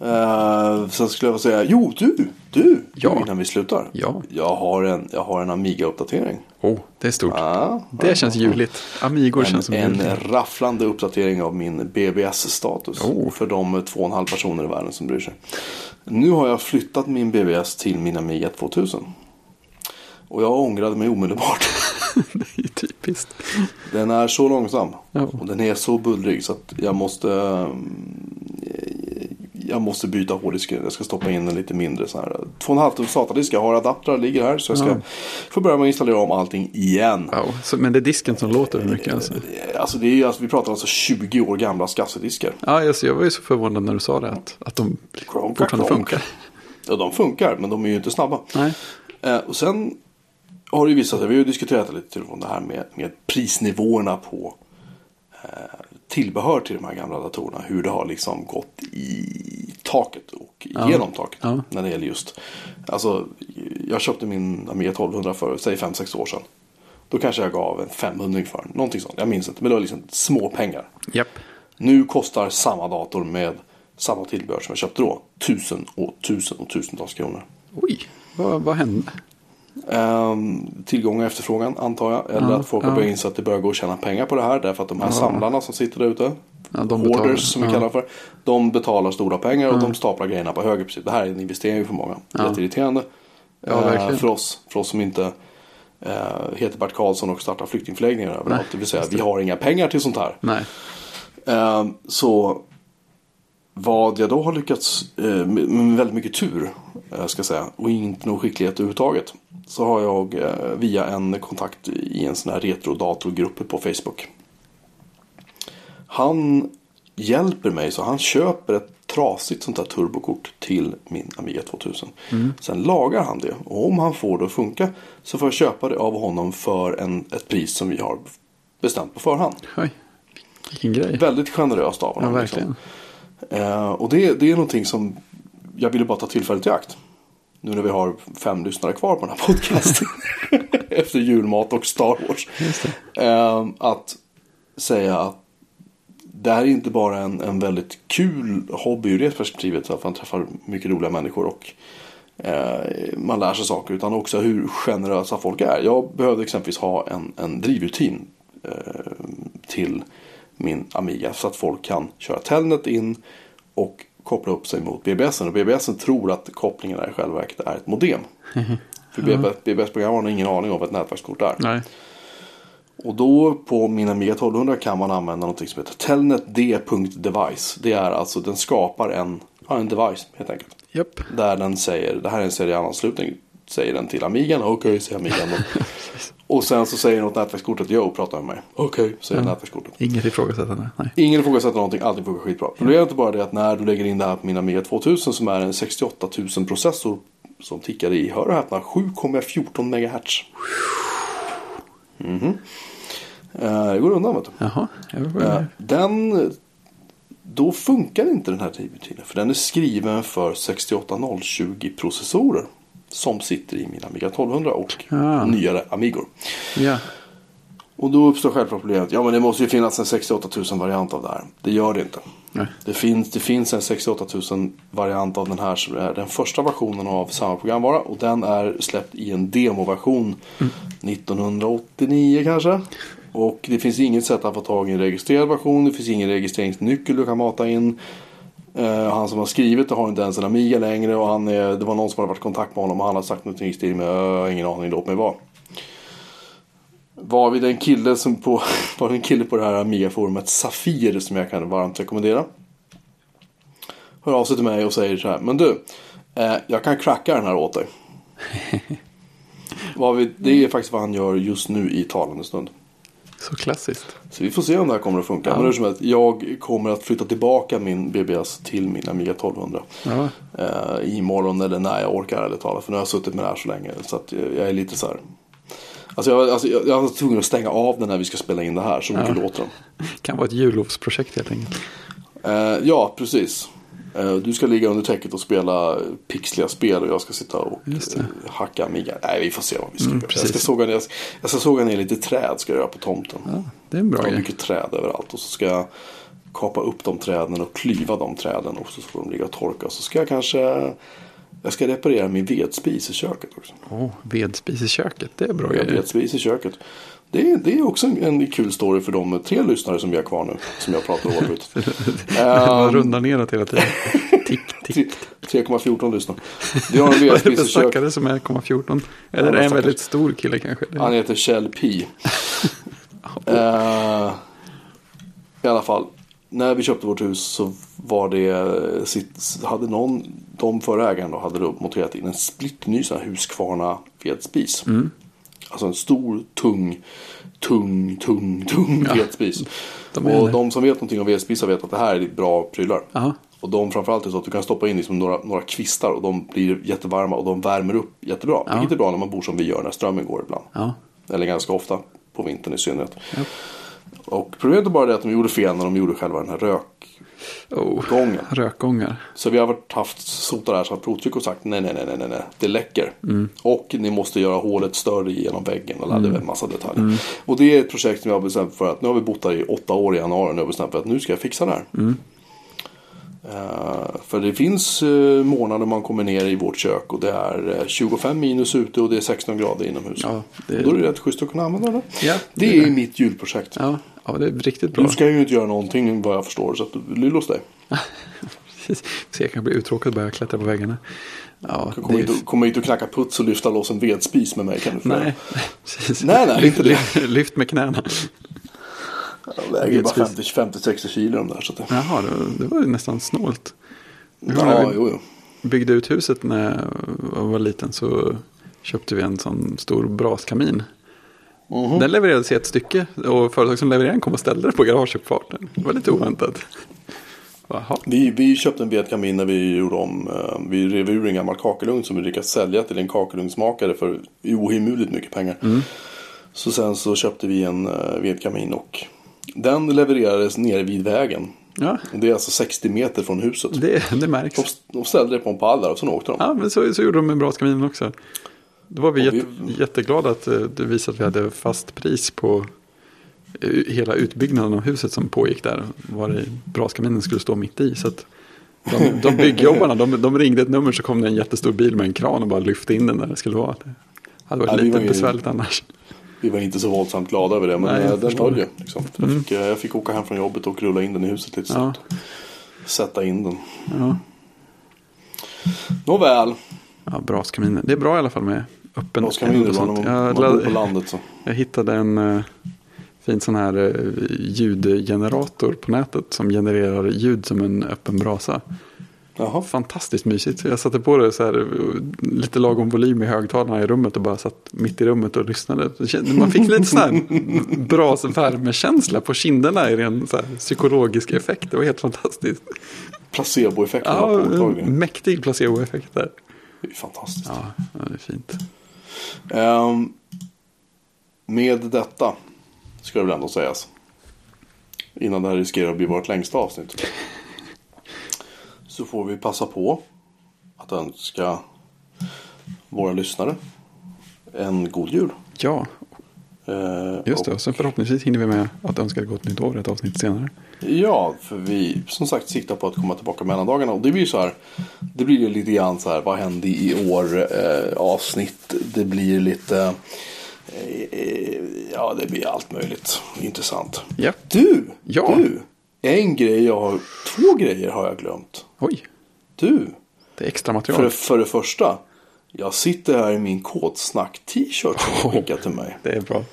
Uh, sen skulle jag säga, jo du, du, Ja. innan vi slutar. Ja. Jag har en, jag har en Amiga-uppdatering. Oh, det är stort. Ja, det känns juligt. Amigor känns som en, en juligt. rafflande uppdatering av min BBS-status. Oh. För de två och en halv personer i världen som bryr sig. Nu har jag flyttat min BBS till min Amiga 2000. Och jag ångrade mig omedelbart. [LAUGHS] det är typiskt. Den är så långsam. Ja. Och den är så bullrig så att jag måste eh, Jag måste byta hårddisken. Jag ska stoppa in en lite mindre sån här 2,5 tum SATA-disk. Jag har adaptrar ligger här. Så jag ska Ja. få börja med att installera om allting igen. Wow. Så, men det är disken som låter hur mycket alltså? Alltså det är alltså, vi pratar alltså 20 år gamla skaffediskar. Ja, alltså, jag var ju så förvånad när du sa det. Att, att de Kronk, fortfarande kronk. funkar. Ja, de funkar, men de är ju inte snabba. Nej. Eh, och sen har det ju visat sig, vi har ju diskuterat lite till det här med, med prisnivåerna på eh, tillbehör till de här gamla datorerna. Hur det har liksom gått i taket och genom taket. Ja. När det gäller just, alltså jag köpte min Amiga 1200 för, säg 5-6 år sedan. Då kanske jag gav en 500 för den, någonting sånt. Jag minns inte, men det var liksom små pengar. Japp. Nu kostar samma dator med samma tillbehör som jag köpte då. Tusen och tusen och tusentals kronor. Oj, vad, vad hände? Ehm, tillgång och efterfrågan antar jag. Eller Ja, att folk har ja. börjat inse att det börjar gå att tjäna pengar på det här. Därför att de här samlarna som sitter där ute. Ja, de hoarders betalar. som vi Ja. kallar för. De betalar stora pengar och de staplar grejerna på höger. Precis. Det här är en investering för många. Ja. Jätteirriterande. Ja, verkligen. för, oss, för oss som inte eh, heter Bert Karlsson och startar flyktingförläggningar överallt. Nej, det vill säga vi har inga pengar till sånt här. Nej. Eh, så vad jag då har lyckats eh, med, väldigt mycket tur ska jag säga och inte någon skicklighet överhuvudtaget. Så har jag eh, via en kontakt i en sån här retrodatorgrupp på Facebook. Han hjälper mig så han köper ett trasigt sånt här turbokort till min Amiga 2000. Sen lagar han det och om han får det att funka så får jag köpa det av honom för en, ett pris som vi har bestämt på förhand. Oj. Vilken grej. Väldigt generöst av Ja, honom. verkligen. Eh, och det, det är någonting som jag ville bara ta tillfället i akt. Nu när vi har fem lyssnare kvar på den här podcasten. [LAUGHS] Efter julmat och Star Wars. Eh, att säga att det här är inte bara en, en väldigt kul hobby ur det perspektivet. Att man träffar mycket roliga människor och eh, man lär sig saker. Utan också hur generösa folk är. Jag behövde exempelvis ha en, en drivrutin eh, till min Amiga. Så att folk kan köra Telnet in och koppla upp sig mot BBSen. Och BBSen tror att kopplingen i själva verket är ett modem. För BBS-programvararen har ingen aning om vad ett nätverkskort är. Nej. Och då på min Amiga 1200 kan man använda något som heter Telnet D.device. Det är alltså den skapar en, ja, en device helt enkelt. Japp. Där den säger, det här är en serialanslutning. Säger den till Amigan, okej säger Amigan. då. [LAUGHS] och sen så säger något nätverkskortet, yo prata med mig. Okej, säger nätverkskortet. Inget ifrågasättande. Nej. Ingen ifrågasätter någonting, allting funkar skitbra. Problemet är bara det att när du lägger in det här på min Amiga 2000 som är en 68 000 processor som tickar i, hör och häpna, 7,14 MHz. Mhm. Eh, Det går undan vet du. Jaha. Jag Eh. Den, då funkar inte den här drivrutinen. För den är skriven för 68020 processorer. Som sitter i min Amiga 1200 och Ah. nyare Amigor. Ja. Och då uppstår självklart problemet. Ja men det måste ju finnas en 68 000 variant av det här. Det gör det inte. Nej. Det finns, det finns en 68 000 variant av den här som är den första versionen av samma programvara. Och den är släppt i en demoversion 1989 kanske. Och det finns inget sätt att få tag i en registrerad version. Det finns ingen registreringsnyckel du kan mata in. Eh, han som har skrivit det har inte ens en Amiga längre. Och han är, det var någon som hade varit i kontakt med honom och han har sagt någonting i stil med "Äh, ingen aning, låt mig vara. Var vi den kille som på, [LAUGHS] var en kille på det här Amiga-forumet Safir som jag kan varmt rekommendera. Hör av sig till mig och säger så här. Men du, eh, jag kan cracka den här åt dig. [LAUGHS] Vi, det är faktiskt vad han gör just nu i talande stund. Så klassiskt. Så vi får se om det här kommer att funka. Ja. Men det är som att jag kommer att flytta tillbaka min BBS till min Amiga 1200. Ja, Eh, imorgon eller när jag orkar ärligt talat. För nu har jag suttit med det här så länge. Så att jag är lite så här. Alltså jag, alltså jag, jag var tvungen att stänga av den när vi ska spela in det här. Så mycket låter de. [LAUGHS] kan vara ett jullovsprojekt helt enkelt. Eh, ja, precis. Eh, du ska ligga under täcket och spela pixliga spel och jag ska sitta och eh, hacka Amiga. Nej, vi får se vad vi ska Mm, göra. Jag ska, såga ner, jag ska såga ner lite träd ska jag göra på tomten. Ja, det är en bra Jag har grej. mycket träd överallt och så ska jag kapa upp de träden och klyva de träden och så får de ligga och torka. Så ska jag kanske jag ska reparera min vedspis i köket också. Åh, vedspis i köket, det är bra grejer. vedspis i köket. Det är, det är också en, en kul story för de tre lyssnare som vi har kvar nu. Som jag pratar oavbrutet. Man um, rundar neråt hela tiden. [LAUGHS] Tick, tick. 3,14 lyssnar. Vi har en Vad är det för stackare som är 1,14? Eller Ja, är en väldigt stor kille kanske? Han heter Kjell P. [LAUGHS] Eh, I alla fall. När vi köpte vårt hus så var det eh, sitt, hade någon, de förra ägaren då, hade då monterat in en splitterny sån här Husqvarna vedspis. Alltså en stor, tung, tung, tung, tung vedspis. de och det. de som vet någonting om vedspisar vet att det här är bra prylar. Ja. Och de framförallt är så att du kan stoppa in liksom några, några kvistar och de blir jättevarma och de värmer upp jättebra. Ja. Vilket är bra när man bor som vi gör när strömmen går ibland. Ja. Eller ganska ofta på vintern i synnerhet. Och problemet är bara det att de gjorde fel när de gjorde själva den här rökgången. Oh, rökgångar. Så vi har varit, haft sotat där så att provtryck och sagt nej, nej, nej, nej, nej, det läcker. Mm. Och ni måste göra hålet större genom väggen. Och det är en massa detaljer. Och det är ett projekt som jag har bestämt för att nu har vi bott där i åtta år i januari. Och nu har jag bestämt för att nu ska jag fixa det här. Mm. Eh, för det finns uh, månader man kommer ner i vårt kök och det är eh, 25 minus ute och det är 16 grader inomhus. Ja, det- Då är det rätt schysst att kunna använda det. Ja, det, det är är mitt julprojekt. Ja, ja, det är riktigt bra. Du ska ju inte göra någonting vad jag förstår. Så att lyll hos dig. Precis. [LAUGHS] Så jag kan bli uttråkad och börja klättra på väggarna. Ja, Kom hit, och, kom hit och knacka puts och lyfta loss en vedspis med mig kan du. Nej, precis. [LAUGHS] Nej, nej, inte det. Lyft, lyft med knäna. Jag väger bara Vedspis. 50-60 kilo de där. Så det... Jaha, det, det var ju nästan snålt. Ja, vi jo, jo. byggde ut huset när jag var liten så köpte vi en sån stor braskamin. Mhm. Den levererades i ett stycke och företag som levererade den kom och ställde det på garageuppfarten. Det var lite oväntat. Vi, vi köpte en vedkamin när vi gjorde om. eh, Vi rev ur en gammal kakelugn som vi lyckades sälja till en kakelugnsmakare för ohemult mycket pengar. Så sen så köpte vi en eh, vedkamin och den levererades nere vid vägen. Ja, Och Det är alltså 60 meter från huset. det, det märks. De, de ställde det på en pall där och sen åkte de. Ja, men så, så gjorde de med braskaminen också. Då var vi, Och vi- jätte, jätteglada att eh, det visade att vi hade fast pris på eh, hela utbyggnaden av huset som pågick där. Var det braskaminen skulle stå mitt i. Så att de, de byggjobbarna, de, de ringde ett nummer så kom det en jättestor bil med en kran och bara lyfte in den där det skulle vara. Det hade varit vi lite var ju- besvärligt annars. Vi var inte så våldsamt glada över det. Men Nej, jag eh, den förstår höll ju. Liksom. Jag, fick, eh, jag fick åka hem från jobbet och rulla in den i huset lite Ja. snabbt. Sätta in den. Ja. Nåväl. Ja, braskaminer. Det är bra i alla fall med öppen Vad ska man göra sånt. man, bor på landet så. jag hittade en uh, fin sån här eh, ljudgenerator på nätet som genererar ljud som en öppen brasa. Jaha. Fantastiskt mysigt. Jag satte på det så här, lite lagom volym i högtalarna i rummet och bara satt mitt i rummet och lyssnade. Man fick lite sån här brasvärmekänsla på kinderna i ren så här, psykologisk effekt. Det var helt fantastiskt. Placeboeffekten Ja, mäktig placeboeffekt där. Det är fantastiskt. Ja, det är fint. Ehm, med detta ska det väl ändå sägas. Innan det här riskerar att bli vårt längsta avsnitt. Så får vi passa på att önska våra lyssnare en god jul. Ja, just det. och- sen förhoppningsvis hinner vi med att önska ett gott nytt år ett avsnitt senare. Ja, för vi som sagt siktar på att komma tillbaka mellandagarna. Och det blir så här. Det blir lite grann så här. Vad hände i år? Eh, avsnitt. Det blir lite. Eh, ja, det blir allt möjligt intressant. Ja. Du! Ja. Du! En grej jag har. Två grejer har jag glömt. Oj, Du! det är extra För, material. för det första. Jag sitter här i min Kodsnack-t-shirt som du skickat till mig. Det är bra.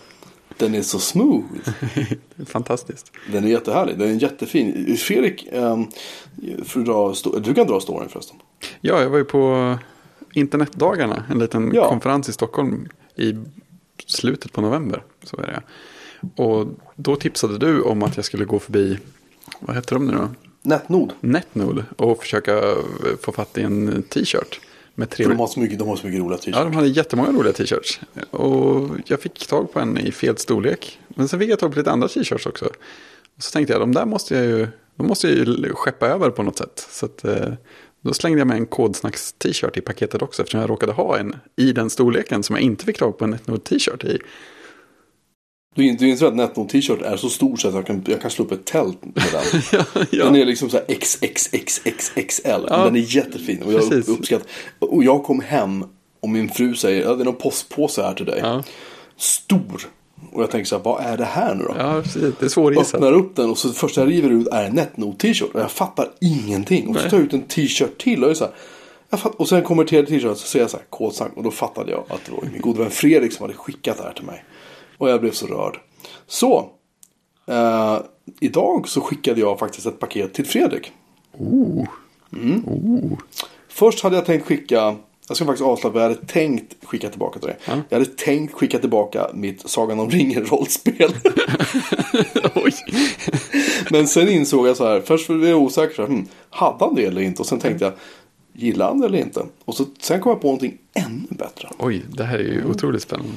Den är så smooth. [LAUGHS] Det är fantastiskt. Den är jättehärlig. Den är jättefin. Fredrik, um, för dra, du kan dra storyn förresten. Ja, jag var ju på internetdagarna. En liten Ja. konferens i Stockholm i slutet på november. Så är det. Och då tipsade du om att jag skulle gå förbi, vad heter de nu då? Netnod. Netnode och försöka eh, få fatt i en t-shirt. Med tre... De har så mycket, de har så mycket roliga Ja, t-shirts. de hade jättemånga roliga t-shirts. Och jag fick tag på en i fel storlek. Men sen fick jag tag på lite andra t-shirts också. Och så tänkte jag, de där måste jag ju, de måste jag ju skeppa över på något sätt. Så att, eh, då slängde jag med en kodsnacks t-shirt i paketet också. Eftersom jag råkade ha en i den storleken som jag inte fick tag på en Netnode t-shirt i. Du, in- du inser att Netnod t-shirt är så stor så att jag kan, jag kan slå upp ett tält med den. [LAUGHS] ja, ja. Den är liksom så här XXXXXL. Ja. Den är jättefin. Och jag Precis. uppskattar. Och jag kom hem och min fru säger, ja det är någon postpåse här till dig. Ja. Stor. Och jag tänker så här, vad är det här nu då? ja, precis. Det är svårgissat. Öppnar upp den och så första jag river ut är en Netnod t-shirt. Och jag fattar ingenting. Och så tar jag ut en t-shirt till. Och, är så här, och sen kommer till t-shirt så ser jag så här kodsnack. Och då fattade jag att det var min gode vän Fredrik som hade skickat det här till mig. Och jag blev så rörd. Så. Eh, idag så skickade jag faktiskt ett paket till Fredrik. Oh. Oh. Först hade jag tänkt skicka, jag ska faktiskt avslöja vad jag hade tänkt skicka tillbaka till dig. Jag hade tänkt skicka tillbaka mitt Sagan om ringen-rollspel. [LAUGHS] Men sen insåg jag så här, först blev jag osäker, så här, hmm, hade han det eller inte? Och sen tänkte jag, gillar han det eller inte? Och så, sen kom jag på någonting ännu bättre. Oj, det här är ju otroligt spännande.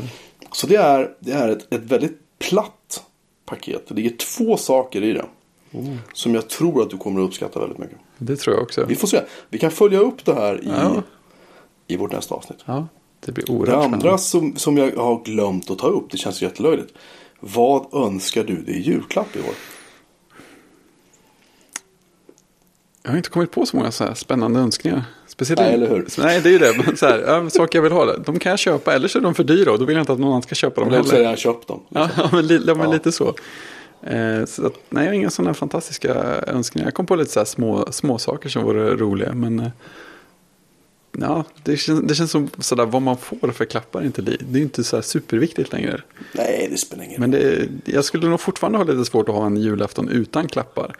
Så det är, det är ett, ett väldigt platt paket. Det ligger två saker i det. Som jag tror att du kommer att uppskatta väldigt mycket. Det tror jag också. Vi får se. Vi kan följa upp det här i, Ja. i vårt nästa avsnitt. Ja, det blir Det oerhört andra som, som jag har glömt att ta upp, det känns jättelöjligt. Vad önskar du dig i julklapp i år? Jag har inte kommit på så många så här spännande önskningar. Speciellt Nej, eller hur? Nej, det är ju det. Men Så här, saker jag vill ha, de kan jag köpa. Eller så är de för dyra och då vill jag inte att någon annan ska köpa dem jag heller. jag har köpt dem. Ja, [LAUGHS] ja, men, li, ja, men Ja. lite så. Eh, så att, nej, jag har inga sådana fantastiska önskningar. Jag kom på lite så här små, små saker som vore roliga. Men eh, ja, det, känns, det känns som sådär, vad man får för klappar inte, li- det är inte så superviktigt längre. Nej, det spelar ingen roll. Men det, jag skulle nog fortfarande ha lite svårt att ha en julafton utan klappar.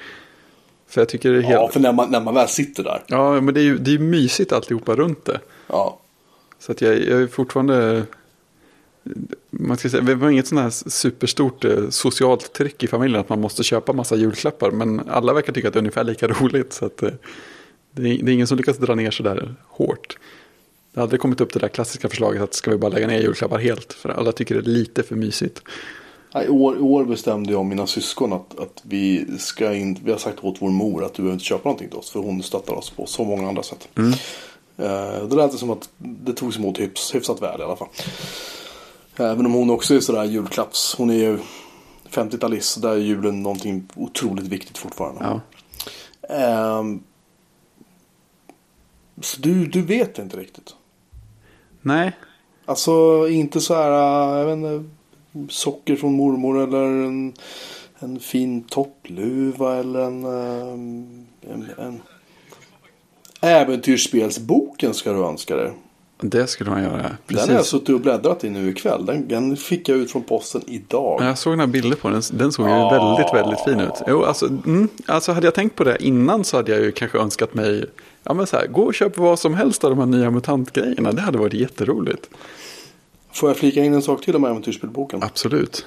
För jag tycker det är helt... Ja, för när man, när man väl sitter där. Ja, men det är ju det är mysigt alltihopa runt det. Ja. Så att jag, jag är fortfarande... Man ska säga, vi har inget sånt här superstort eh, socialt tryck i familjen att man måste köpa massa julklappar. Men alla verkar tycka att det är ungefär lika [LAUGHS] roligt. Så att, eh, det, är, det är ingen som lyckas dra ner så där hårt. Det aldrig kommit upp det där klassiska förslaget att ska vi bara lägga ner julklappar helt. För alla tycker det är lite för mysigt. I år, I år bestämde jag och mina syskon att, att vi ska in, vi har sagt åt vår mor att du behöver inte köpa någonting till oss. För hon stöttar oss på så många andra sätt. Eh, det lät som att det togs emot hyfs, hyfsat väl i alla fall. Även om hon också är sådär julklapps. Hon är ju 50-talist. Så där är julen någonting otroligt viktigt fortfarande. Ja. Ehm, så du, du vet inte riktigt. Nej, Alltså inte så här, äh, jag vet inte, socker från mormor eller en, en fin toppluva eller en, ähm, en, en Äventyrsspelsboken ska du önska dig. det skulle man göra. Den har jag Precis. suttit och bläddrat i nu ikväll. Den, den fick jag ut från posten idag. Ja, Jag såg några bilder på den. Den såg ju Ja. väldigt, väldigt fin ut. Jo, alltså, mm, alltså hade jag tänkt på det innan så hade jag ju kanske önskat mig. Ja men så här, gå och köp vad som helst av de här nya mutantgrejerna. Det hade varit jätteroligt. Får jag flika in en sak till om Äventyrsspelsboken? Absolut.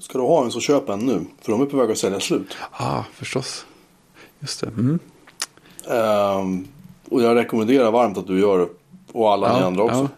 Ska du ha en så köp en nu. För de är på väg att sälja slut. Ja, förstås. Just det. Mm. Ehm, och jag rekommenderar varmt att du gör det. Och alla ni Ja, andra också.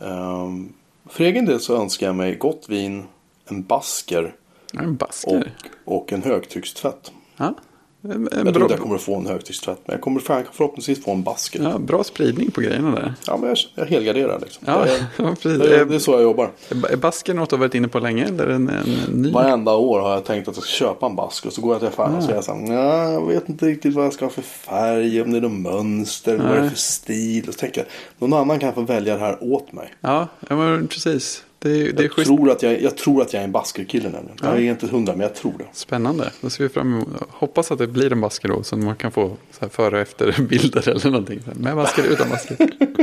Ehm, för egen del så önskar jag mig gott vin, en basker Ja, en och, basker. och en högtryckstvätt. Ja. En, en Jag tror inte jag kommer att få en högtryckstvätt. Men jag kommer för- förhoppningsvis få en basker. Ja, ja, bra spridning på grejerna där. men jag, jag helgarderar liksom. Ja, Det, är, [LAUGHS] ja, precis. det, är, det är så jag jobbar. Är basker något du har varit inne på länge? Eller en, en, ny? Varenda år har jag tänkt att jag ska köpa en basker. Och så går jag till affären och säger så här. "Nja, jag vet inte riktigt vad jag ska ha för färg. Om det är något mönster. Vad är det Nej. för stil. Och så tänker jag. Någon annan kan få välja det här åt mig. Ja, ja men precis. Det är, det är Jag schysst. tror, att jag, jag tror att jag är en baskerkille nämligen. Jag är inte hundra men jag tror det. Spännande. Då ser vi fram emot. Hoppas att det blir en basker då. Så man kan få så före och efter [LAUGHS] bilder eller någonting. Med basker, utan basker. [LAUGHS]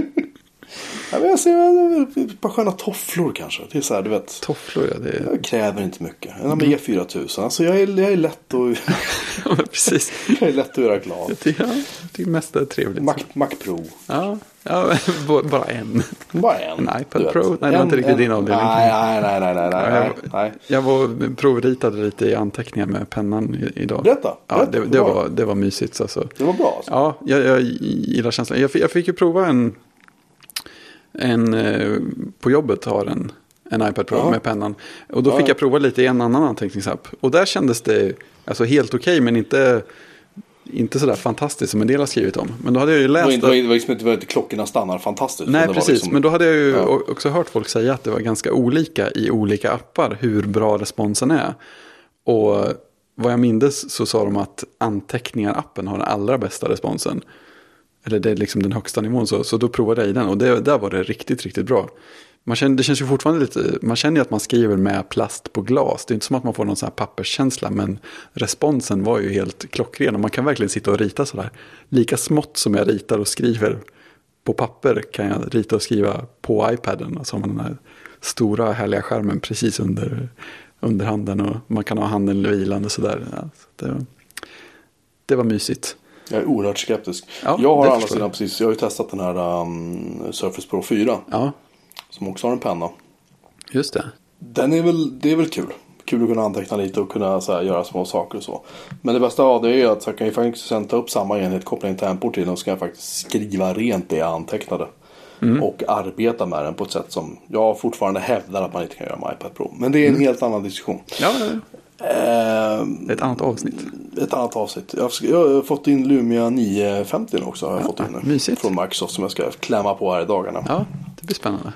Ja, men jag ser ett par sköna tofflor kanske. Det är så här, du vet. Tofflor, ja. Det är, Jag kräver inte mycket. En Amiga 4000. Alltså jag är, jag är, lätt, att, [LAUGHS] ja precis. jag är lätt att göra glad. Det, ja, det är trevligt. Mac, Mac Pro. Ja, Ja, [LAUGHS] bara en. Bara en. En iPad. Pro? Nej, det var inte riktigt din avdelning. Nej, nej, nej, nej, nej, nej, nej, nej. Jag var provritade lite i anteckningar med pennan i- idag. Berätta, Ja, berätta, det, det, var det? var, mysigt alltså. Det var bra alltså. Ja, jag, jag gillar känslan. Jag, fick- jag fick ju prova en, en eh, på jobbet har en, en iPad Pro Ja. med pennan. Och då Ja, fick ja. jag prova lite i en annan anteckningsapp. Och där kändes det alltså, helt okej, men inte, inte sådär fantastiskt som en del har skrivit om. Men då hade jag ju Det läst... var inte, att- det var liksom inte, det var inte klockorna stannar fantastiskt. Nej, det var precis. liksom- Men då hade jag ju Ja. också hört folk säga att det var ganska olika i olika appar hur bra responsen är. Och vad jag mindes så sa de att anteckningar-appen har den allra bästa responsen. Eller det är liksom den högsta nivån. Så, så då provade jag i den och det, där var det riktigt, riktigt bra. Man känner, det känns ju fortfarande lite, man känner ju att man skriver med plast på glas. Det är inte som att man får någon sån här papperskänsla. Men responsen var ju helt klockren. Och man kan verkligen sitta och rita sådär. Lika smått som jag ritar och skriver på papper kan jag rita och skriva på iPaden. Alltså med den här stora härliga skärmen precis under, under handen. Och man kan ha handen vilande sådär. Ja, så det, det var mysigt. Jag är oerhört skeptisk. Ja, jag har å andra sidan precis, jag har ju testat den här um, Surface Pro 4. Ja, Som också har en penna. just det. Den är väl, det är väl kul. Kul att kunna anteckna lite och kunna så här, göra små saker och så. Men det bästa av det är att jag kan ju faktiskt sen ta upp samma enhet, koppla in tangentbord till den och så kan jag faktiskt skriva rent det jag antecknade. Mm. Och arbeta med den på ett sätt som jag fortfarande hävdar att man inte kan göra med iPad Pro. Men det är en Mm. helt annan diskussion. Ja, Ehm, det är ett annat avsnitt. ett annat avsnitt. Jag har, jag har fått in Lumia 950 också. Har jag fått in nu. mysigt. Från Microsoft som jag ska klämma på här i dagarna. Ja, det blir spännande.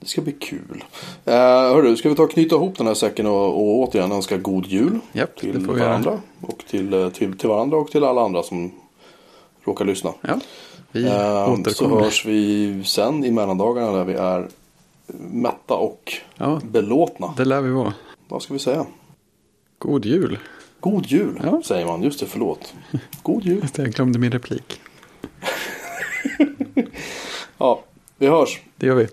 Det ska bli kul. Uh, hörru, ska vi ta och knyta ihop den här säcken och, och återigen önska god jul. Japp, till vi göra. varandra. Och till, eh, till, till varandra och till alla andra som råkar lyssna. Ja, vi Eh, så hörs vi sen i mellandagarna där vi är mätta och Ja. belåtna. Det lär vi vara. Vad ska vi säga? God jul. God jul Ja. säger man. Just det, förlåt. God jul. [LAUGHS] Jag glömde min replik. [LAUGHS] Ja, vi hörs. Det gör vi.